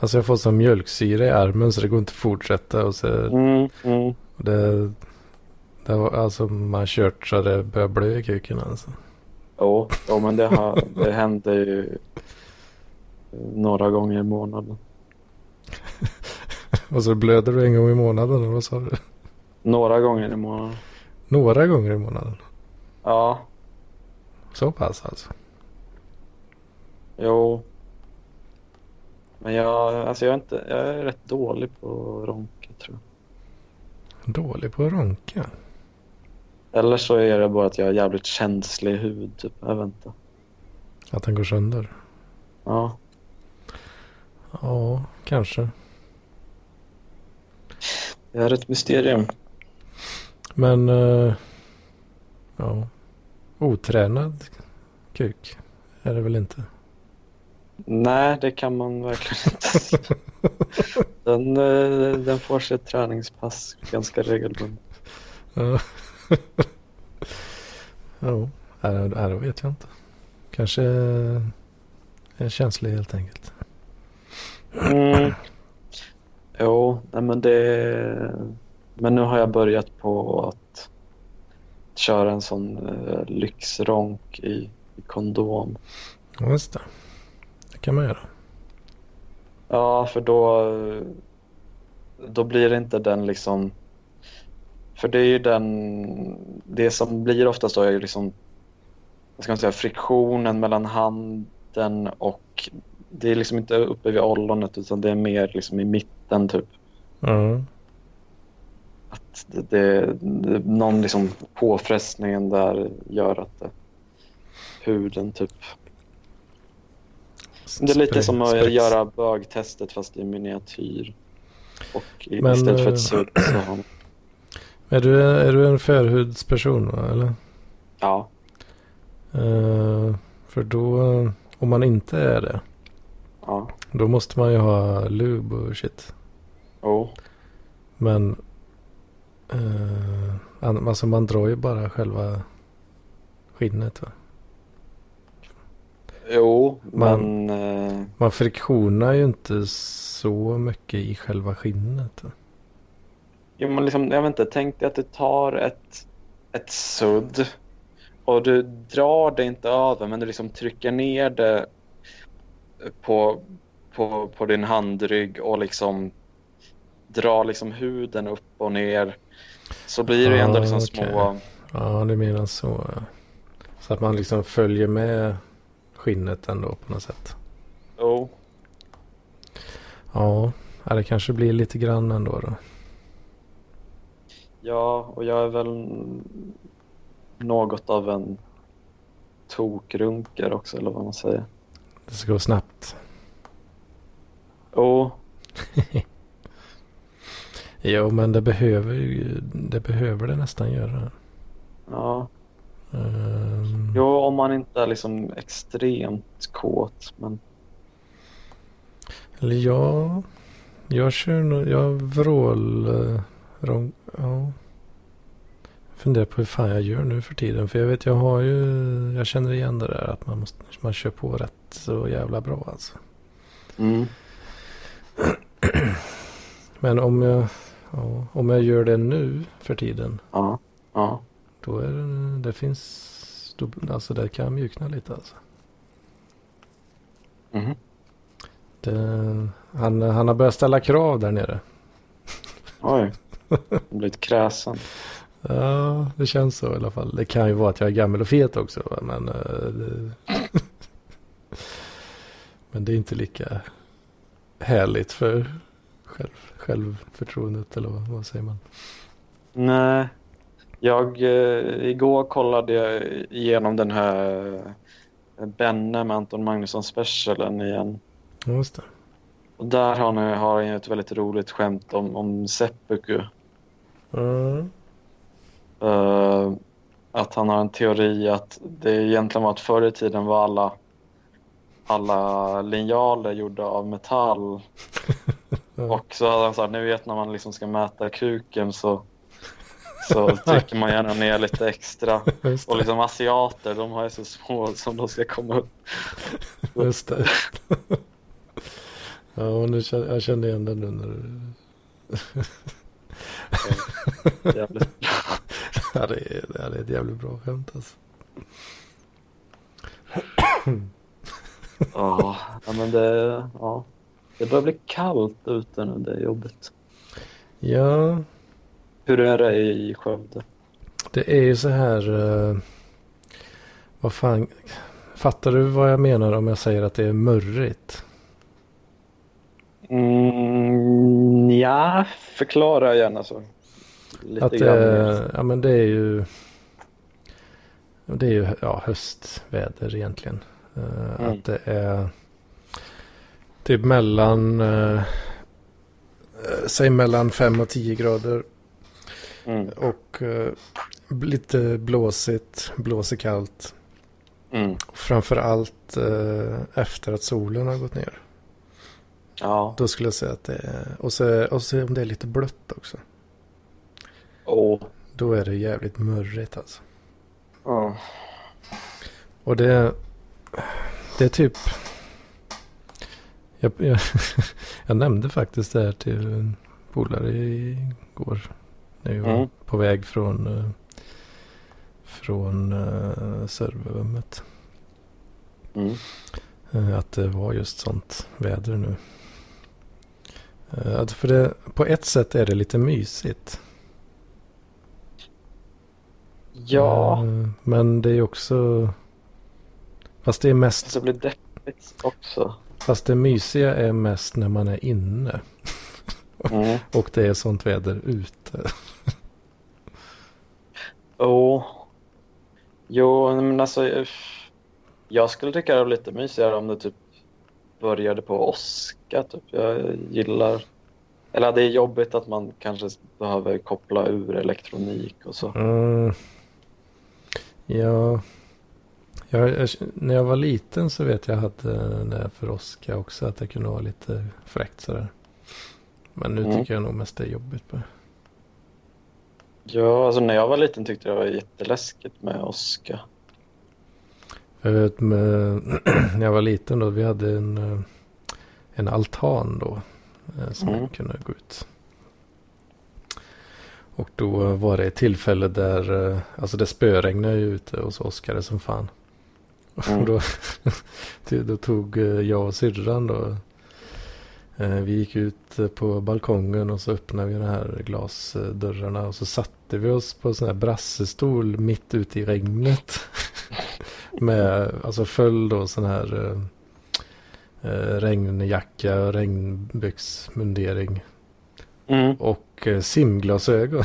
Alltså jag får som mjölksyra i armen så det går inte att fortsätta. Och så, Mm, mm. och det, det var, alltså man kört så det börjar blö i kuken alltså. Jo, jo, men det, har, det händer ju några gånger i månaden. [laughs] Och så blöder du en gång i månaden eller vad sa du? Några gånger i månaden. Några gånger i månaden. Ja, Så pass alltså. jo. Men jag, alltså jag, är inte, jag är rätt dålig på att ronka tror jag. Dålig på att ronka. Eller så är det bara att jag har jävligt känslig hud. Typ. Jag vet inte. Att den går sönder. Ja. Ja, kanske. Det är ett mysterium. Men eh, ja, otränad kuk är det väl inte. Nej, det kan man verkligen inte. den, eh, den får sig ett träningspass ganska regelbundet. Ja, nej, det vet jag inte. Kanske är känslig helt enkelt. Mm. Jo, nej men det... Men nu har jag börjat på att köra en sån eh, lyxronk i, i kondom. Just det. Man göra. Ja, för då, då blir det inte den liksom... För det är ju den... Det som blir oftast då är ju liksom... Vad ska man säga? Friktionen mellan handen och... Det är liksom inte uppe vid ollonet utan det är mer liksom i mitten typ. Ja, Att det, det, det, någon liksom påfrestningen där gör att det, huden typ... Det är lite som att göra bögtestet fast i miniatyr. Och i, Men, istället för eh, ett sudd så har man... [clears throat] Är du, är du en förhudsperson va, eller? Ja. Eh, för då, om man inte är det, Ja. då måste man ju ha lube och shit. Jo. Men eh, an- alltså man drar ju bara själva skinnet va? Jo, men... Eh, Man friktionar ju inte så mycket i själva skinnet. Jo, men liksom, jag vet inte, tänk dig att du tar ett, ett sudd och du drar det inte över men du liksom trycker ner det på, på, på din handrygg och liksom drar liksom huden upp och ner. Så blir det ändå Ah, liksom okej. små... Ja, du menar så. Så att man liksom följer med skinnet ändå på något sätt. Jo, Ja, det kanske blir lite grann ändå då. ja, och jag är väl något av en tokrunker också eller vad man säger. Det ska gå snabbt. Jo, [laughs] Jo, men det behöver det behöver det nästan göra. ja. Ehm, Jo, om man inte är liksom extremt kåt. Men Eller ja, jag kör nog, jag vrål... Uh, rom, ja. Jag funderar på hur fan jag gör nu för tiden. För jag vet, jag har ju, jag känner igen det där att man, måste, man kör på rätt så jävla bra alltså. mm. [clears throat] Men om jag, ja, om jag gör det nu för tiden. ja, ja. Då är det, det finns, då, alltså det kan mjukna lite alltså. Mhm. Det, han, han har börjat ställa krav där nere. Oj. [laughs] Blivit kräsen. Ja, det känns så i alla fall. Det kan ju vara att jag är gammal och fet också. Va? Men, eh, det... [laughs] men det är inte lika härligt för själv, självförtroendet eller vad, vad säger man? Nej. Jag, eh, igår kollade jag igenom den här eh, Benne med Anton Magnusson specialen igen. Just det. Och där har han, har ett väldigt roligt skämt om, om seppuku. Mm. Eh, att han har en teori att det egentligen var att förr i tiden var alla, alla linjaler gjorda av metall. [laughs] Och så hade han sagt, ni vet när man liksom ska mäta kuken så, så [laughs] trycker man gärna ner lite extra. Och liksom asiater, de har ju så små som de ska komma upp. Just det. Ja, nu kände, jag kände igen den nu när du... Jävligt. [laughs] ja, det är, det är ett jävligt bra skämt alltså. Ja, ja, men det, ja. det börjar bli kallt ute nu. Det är jobbigt. Ja, Hur är det i Skövde? det är ju så här... eh, vad fan... Fattar du vad jag menar om jag säger att det är murrigt? Mm, ja, förklara gärna så. Lite Att grann. det, ja men det är ju... Det är ju ja, höstväder egentligen. Eh, Mm. Att det är typ mellan... eh, eh, säg mellan 5 och 10 grader. Mm, Och eh, lite blåsigt, blåsigt kallt. mm. Framför allt eh, efter att solen har gått ner. Ja, Då skulle jag säga att det är... Och så, och så om det är lite blött också. och... Då är det jävligt murrigt alltså. Ja. Och det, det är typ... Jag, jag, [laughs] jag nämnde faktiskt det här till en polare igår. När vi var Mm. på väg från, eh, från uh, serverrummet. Mm. Eh, att det var just sånt väder nu. Eh, att för det, på ett sätt är det lite mysigt. Ja, Eh, men det är också... Fast det är mest det blir deppigt också. Fast det mysiga är mest när man är inne. Mm. [laughs] Och det är sånt väder ute. [laughs] Oh. Jo, men alltså. Jag skulle tycka det var lite mysigare om det typ började på åska. Typ. Jag gillar... Eller det är jobbigt att man kanske behöver koppla ur elektronik och så. Mm. Ja. Jag, jag, när jag var liten så vet jag att när jag för åska också att det kunde vara lite fräckt sådär. Men nu Mm. tycker jag nog mest det är jobbigt. Bara. Ja, alltså när jag var liten tyckte jag det var jätteläskigt med åska. Jag vet med, [clears throat] när jag var liten då, vi hade en, eh, en altan då. eh, Som Mm. man kunde gå ut. Och då var det ett tillfälle där, eh, alltså det spöregnade ju ute och så åskade som fan. [laughs] Mm. Och då, [laughs] då- tog jag och syrran då. Eh, Vi gick ut eh, på balkongen och så öppnade vi de här glasdörrarna och så satte vi oss på en sån här brassestol mitt ute i regnet. [laughs] Med, alltså föll då sån här eh, eh, regnjacka, regnbyxmundering Mm. och eh, simglasögon.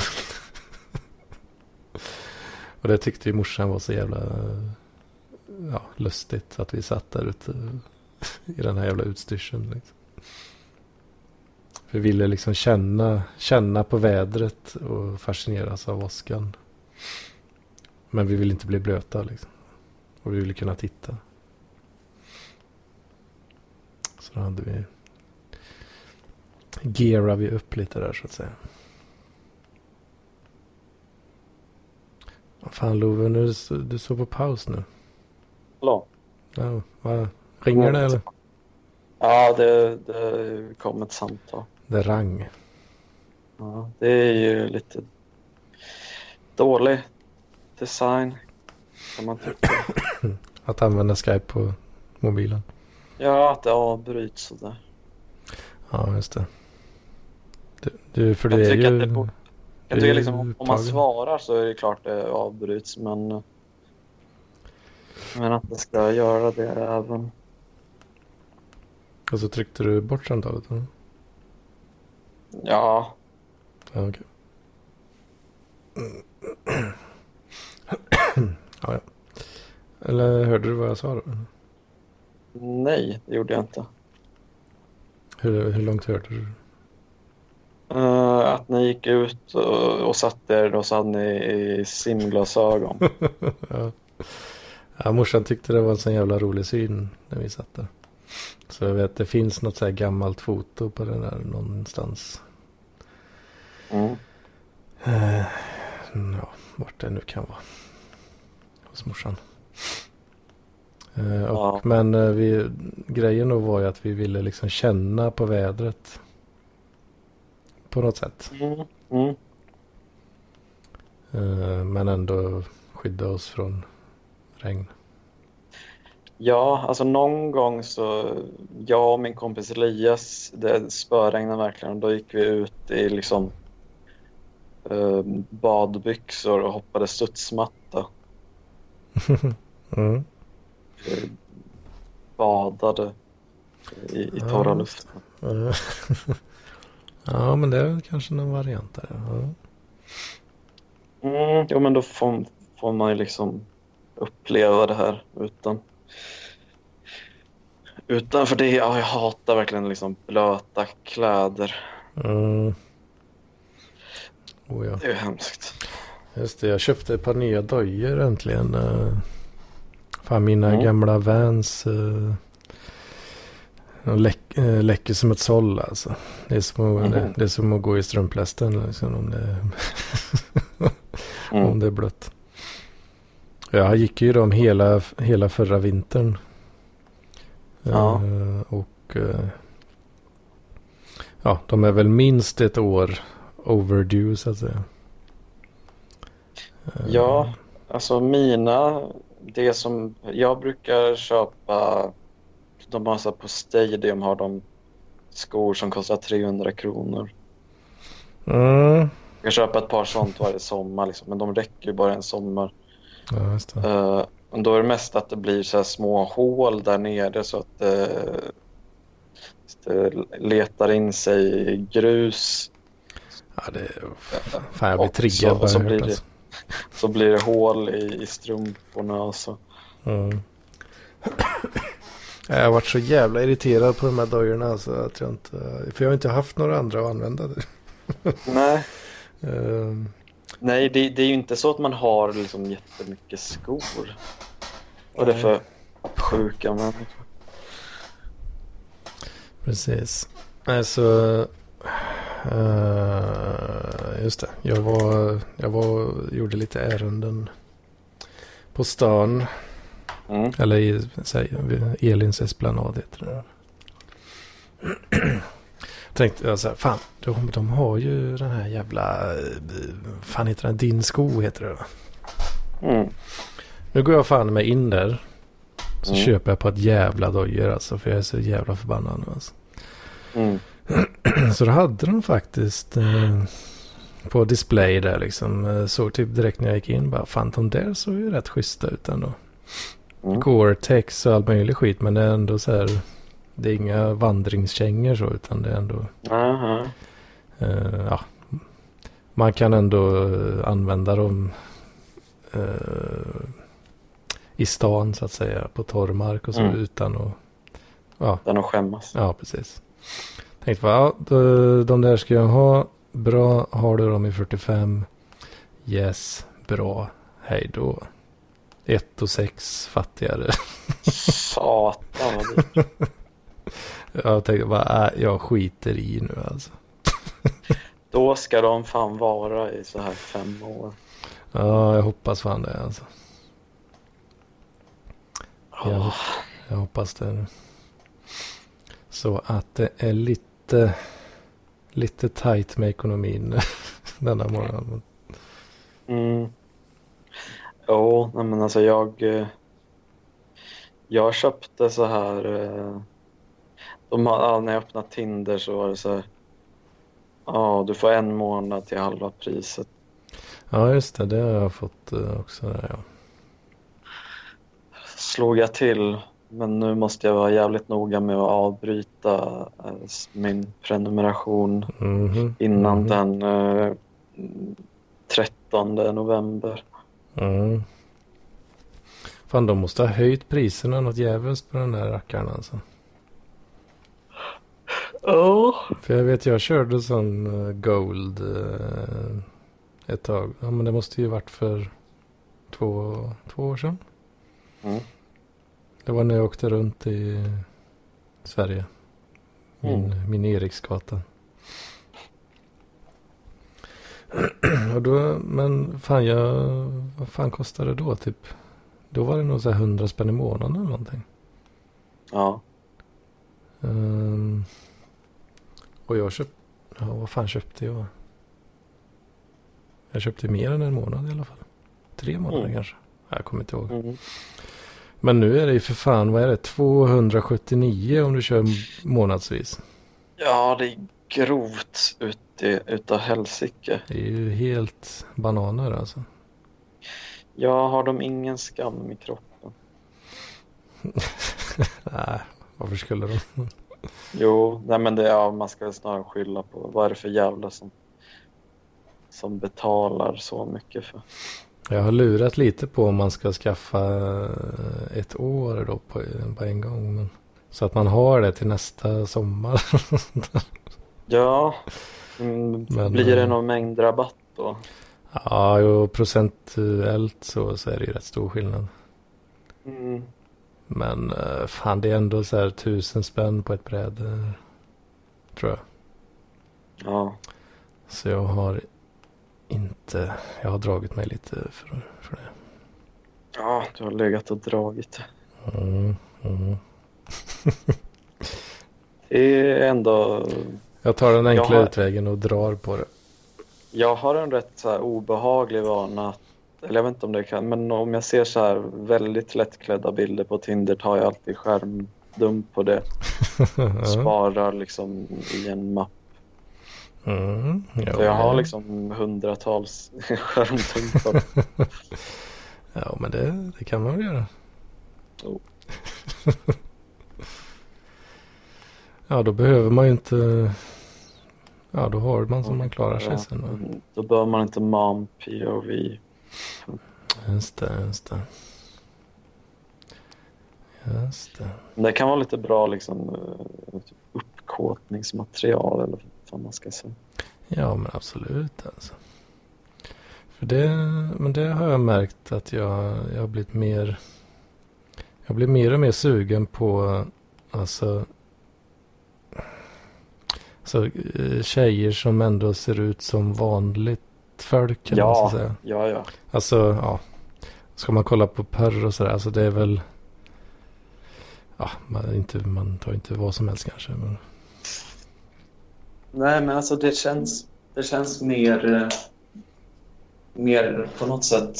[laughs] och det tyckte ju morsan var så jävla ja, lustigt att vi satt där ute i den här jävla utstyrseln. Liksom. Vi ville liksom känna, känna på vädret och fascineras av åskan. Men vi ville inte bli blöta liksom. Och vi ville kunna titta. Så då hade vi gearar vi upp lite där så att säga. Vad Fan Love, nu, du står på paus nu. Hallå? Ja, vad, ringer det eller? Ja, det, det kom ett samtal. Det rang. Ja, det är ju lite dålig design kan man tycka. [clears throat] Att använda Skype på mobilen. Ja, att det avbryts sådär. Ja, just det. Du, du för Jag det är ju... att det borde- Jag tycker liksom, om man svarar så är det klart det avbryts, men... Men att det ska göra det även... Och så tryckte du bort samtalet? eller? Ja, Ja, okej. ja, ja. Eller hörde du vad jag sa då? nej, det gjorde jag inte. Hur, hur långt hörde du? Eh, att ni gick ut och, och satt er och så hade ni i simglasögon. [laughs] ja. ja, morsan tyckte det var en sån jävla rolig syn när vi satt där. Så jag vet, det finns något så här gammalt foto på den där någonstans. Mm. Eh, ja, vart det nu kan vara. Hos morsan. Eh, och, Ja. Men eh, vi, grejen då var ju att vi ville liksom känna på vädret. På något sätt. Mm. Mm. Eh, men ändå skydda oss från regn. Ja, alltså någon gång så, jag och min kompis Elias, det spöregnade verkligen och då gick vi ut i liksom badbyxor och hoppade studsmatta. [laughs] mm. Eh, badade i, i torra Ja, luften. [laughs] Ja, men det är väl kanske någon variant där. Ja. Mm, jo, men då får, får man ju liksom uppleva det här utan... Utan för det, ja, jag hatar verkligen liksom blöta kläder. Mm. Oh, ja. Det är hemskt. Just det, jag köpte ett par nya dojor äntligen. eh. Fan, mina Mm. gamla Vans de läck, eh, läcker som ett såll alltså. Det är som att, Mhm. det, det är som att gå i strumplästen liksom, om, det, om Mm. det är blött. Jag gick ju dem hela, hela förra vintern. Ja. Eh, och eh, ja, de är väl minst ett år overdue så att säga. Eh, Ja, alltså mina, det som jag brukar köpa, de har så på Stadium har de skor som kostar 300 kronor. Mm. Jag kan köpa ett par sånt varje sommar liksom, men de räcker ju bara en sommar. Ja, just det. Uh, och då är det mest att det blir så här små hål där nere så att eh, det letar in sig i grus. Ja, det fan, jag blir Och triggad så- så blir det, alltså. Så blir det hål i, i strumporna och så. Mm. [clears throat] Jag har varit så jävla irriterad på de här dojorna alltså, att jag inte, för jag har inte haft några andra att använda. Det. [laughs] Nej, Ehm, Nej, det, det är ju inte så att man har liksom jättemycket skor. Och det är för sjuka människor. precis. Nej, eh, just det. Jag var, jag var, gjorde lite ärenden på stan. Mm. Eller i säg, Elins esplanad heter det. Tänkte jag så här, fan, de, de har ju den här jävla, fan heter den, din sko heter det. Mm. Nu går jag fan med in där. Så Mm. köper jag på ett jävla dojor alltså, för jag är så jävla förbannad nu alltså. Mm. Så då hade de faktiskt eh, på display där liksom. eh, Såg typ direkt när jag gick in bara, fan de där såg ju rätt schyssta ut ändå. Mm. Gore-Tex och all möjlig skit. Men det är ändå så här. Det är inga vandringskängor så. Utan det är ändå. Aha. eh, ja. Man kan ändå eh, använda dem. eh, I stan så att säga. På torr mark och så. Mm. Utan att. Ja, Den att skämmas. ja precis. Tänkte bara, ja, de, där ska jag ha. Bra, har du dem i 45? Yes, bra. Hej då. 1 och 6 fattigare. Satan vad dyrt. [laughs] Jag tänkte bara, äh, jag skiter i nu alltså. [laughs] Då ska de fan vara i så här fem år. Ja, jag hoppas fan det alltså. Ja. Åh, Jag hoppas det. Så att det är lite, lite tajt med ekonomin [laughs] denna månad. Mm. Nej men alltså jag... Jag köpte så här... eh, De har, ja, när jag öppnade Tinder så var det så här... Ja, du får en månad till halva priset. Ja, just det. Det har jag fått eh, också. Där, ja. Slog jag till, men nu måste jag vara jävligt noga med att avbryta eh, min prenumeration Mhm, innan mhm. den eh, 13 november. Mm. Fan, de måste ha höjt priserna något jävligt på den där rackaren alltså. Ja. För jag vet, jag körde sån eh, Gold eh, ett tag. Ja, men det måste ju varit för två, två år sedan. Mm. Det var när jag åkte runt i Sverige. Min, Mm. min Eriksgata. [clears throat] Och då, men fan jag, vad fan kostade det då typ? Då var det nog så här 100 spänn i månaden eller någonting. Ja. Um, och jag köpte, ja vad fan köpte jag? Jag köpte mer än en månad i alla fall. Tre månader mm. kanske. Jag kommer inte ihåg. Mm. Men nu är det ju för fan, vad är det? 279 om du kör månadsvis. Ja, det är grovt ute, utav helsike. Det är ju helt bananer alltså. Ja, har de ingen skam i kroppen? [laughs] nej, varför skulle de? jo, nej men det, ja, man ska snarare skylla på vad är det för jävla som, som betalar så mycket för. Jag har lurat lite på om man ska skaffa ett år då på, på en gång. Men, så att man har det till nästa sommar. [laughs] ja, mm, men, blir det eh, någon mängdrabatt då? Ja, jo, procentuellt så, så är det ju rätt stor skillnad. Mm. Men uh, fan, det är ändå så här tusen spänn på ett bräde. Tror jag. Ja. Så jag har inte, jag har dragit mig lite för, för det. Ja, du har legat och dragit. Mm, mm. [laughs] det är ändå... Jag tar den enkla har... utvägen och drar på det. Jag har en rätt så här obehaglig vana att, eller jag vet inte om det kan, men om jag ser så här väldigt lättklädda bilder på Tinder tar jag alltid skärmdump på det. [laughs] Sparar liksom i en mapp Mm, jag har liksom hundratals [laughs] skärmdumpar. [laughs] ja, men det, det kan man väl göra. Oh. [laughs] ja, då behöver man ju inte... Ja, då har man som man klarar sig ja, sen. Då. då behöver man inte mom POV. Just det, just det. Just det. Det kan vara lite bra liksom eh, uppkåtningsmaterial eller vad man ska säga. Ja, men absolut alltså. För det, men det har jag märkt att jag, jag har blivit mer... Jag blir mer och mer sugen på alltså, alltså tjejer som ändå ser ut som vanligt folk. Ja, man ska säga. ja, ja. Alltså, ja. Ska man kolla på porr och sådär, alltså det är väl... Ja, man, inte, man tar inte vad som helst kanske. Men... Nej, men alltså det känns, det känns mer, eh, mer på något sätt...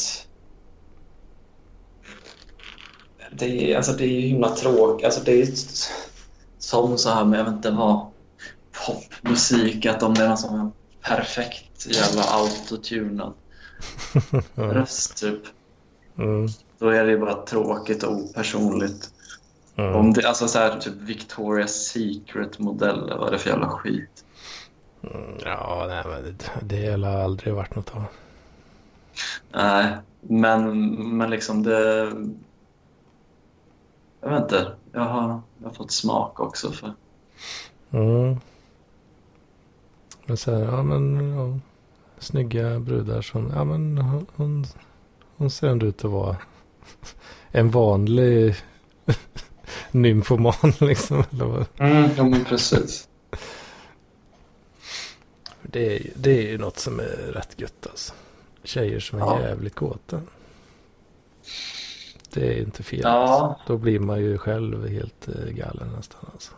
Det är, alltså det är himla tråkigt. Alltså det är som så här med, jag vet inte vad, popmusik, att om det är som är perfekt jävla autotunad [laughs] röst typ. Mm. Då är det bara tråkigt och opersonligt. Mm. Om det, alltså så här, typ Victoria's Secret-modell, vad är det för jävla skit? Mm, ja, nej, men det, det har aldrig varit något av. Nej, men, men liksom det... Jag vet inte. Jag har, jag har fått smak också för... Mm. Men så här, ja men ja, snygga brudar som, ja men hon, hon ser ändå ut att vara en vanlig [laughs] nymfoman liksom. Eller vad? Mm, ja men precis. Det är, det är ju något som är rätt gött alltså. Tjejer som är ja. jävligt kåta. Det är inte fel. Ja. Alltså. Då blir man ju själv helt eh, galen nästan. Alltså.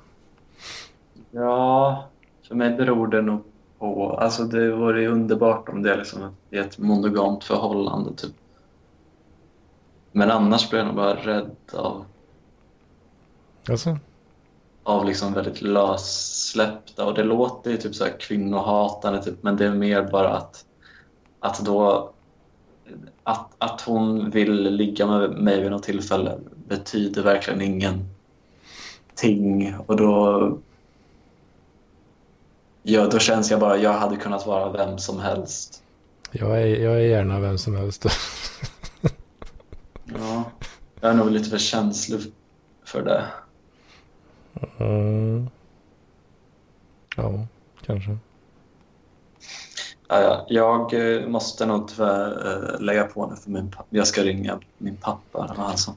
Ja, för mig beror det nog på... Alltså det vore ju underbart om det liksom är ett monogamt förhållande typ. Men annars blir jag nog bara rädd av... Alltså? Av liksom väldigt lössläppta och det låter ju typ så här kvinnohatande typ, men det är mer bara att, att då att, att hon vill ligga med mig vid något tillfälle betyder verkligen ingenting och då ja, då känns jag bara jag hade kunnat vara vem som helst. Jag är, jag är gärna vem som helst. [laughs] ja, jag är nog lite för känslig för det. Mm. Ja, kanske. Ja, ja. Jag eh, måste nog tyvärr äh, lägga på nu för min pappa. Jag ska ringa min pappa. Alltså.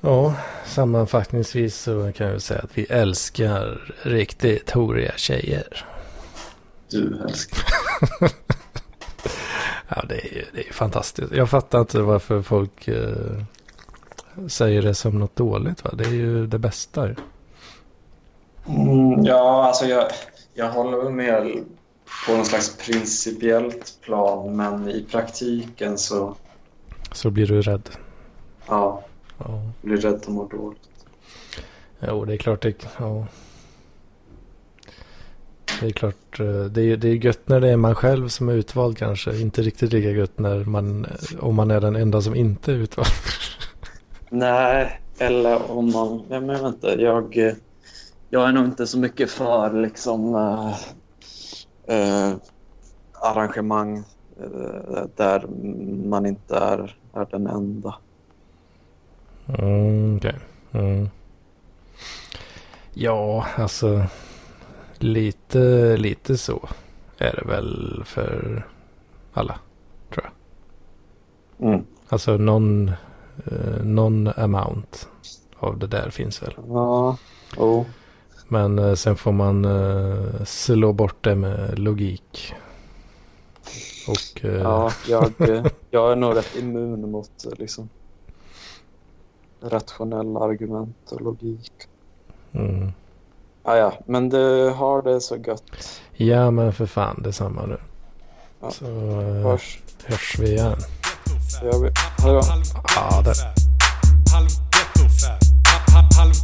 Ja, sammanfattningsvis så kan jag säga att vi älskar riktigt horiga tjejer. Du älskar. [laughs] ja, det är ju det är fantastiskt. Jag fattar inte varför folk eh, säger det som något dåligt va? Det är ju det bästa. Mm, ja, alltså jag, jag håller med på någon slags principiellt plan men i praktiken så... Så blir du rädd? Ja, Ja. blir rädd och mår dåligt. Jo, det är klart det... Ja. Det är klart, eh, det är, det är gött när det är man själv som är utvald kanske. Inte riktigt lika gött när man, om man är den enda som inte är utvald. [laughs] Nej, eller om man... Ja, men vänta, jag, jag är nog inte så mycket för liksom äh, äh, arrangemang äh, där man inte är, är den enda. Mm, okej. Mm. Ja, alltså lite, lite så är det väl för alla, tror jag. Mm. Alltså någon, eh, någon amount av det där finns väl. Ja, oh. Men eh, sen får man eh, slå bort det med logik. Och eh, ja jag, eh, jag är nog rätt immun mot eh, liksom, rationella argument och logik. mm. Ah, ja, men du har det så gött. ja men för fan detsamma nu. Ja. Så Hörs. hörs vi igen. Så gör vi. Det bra. Ja, det. Halv gettofab. Halv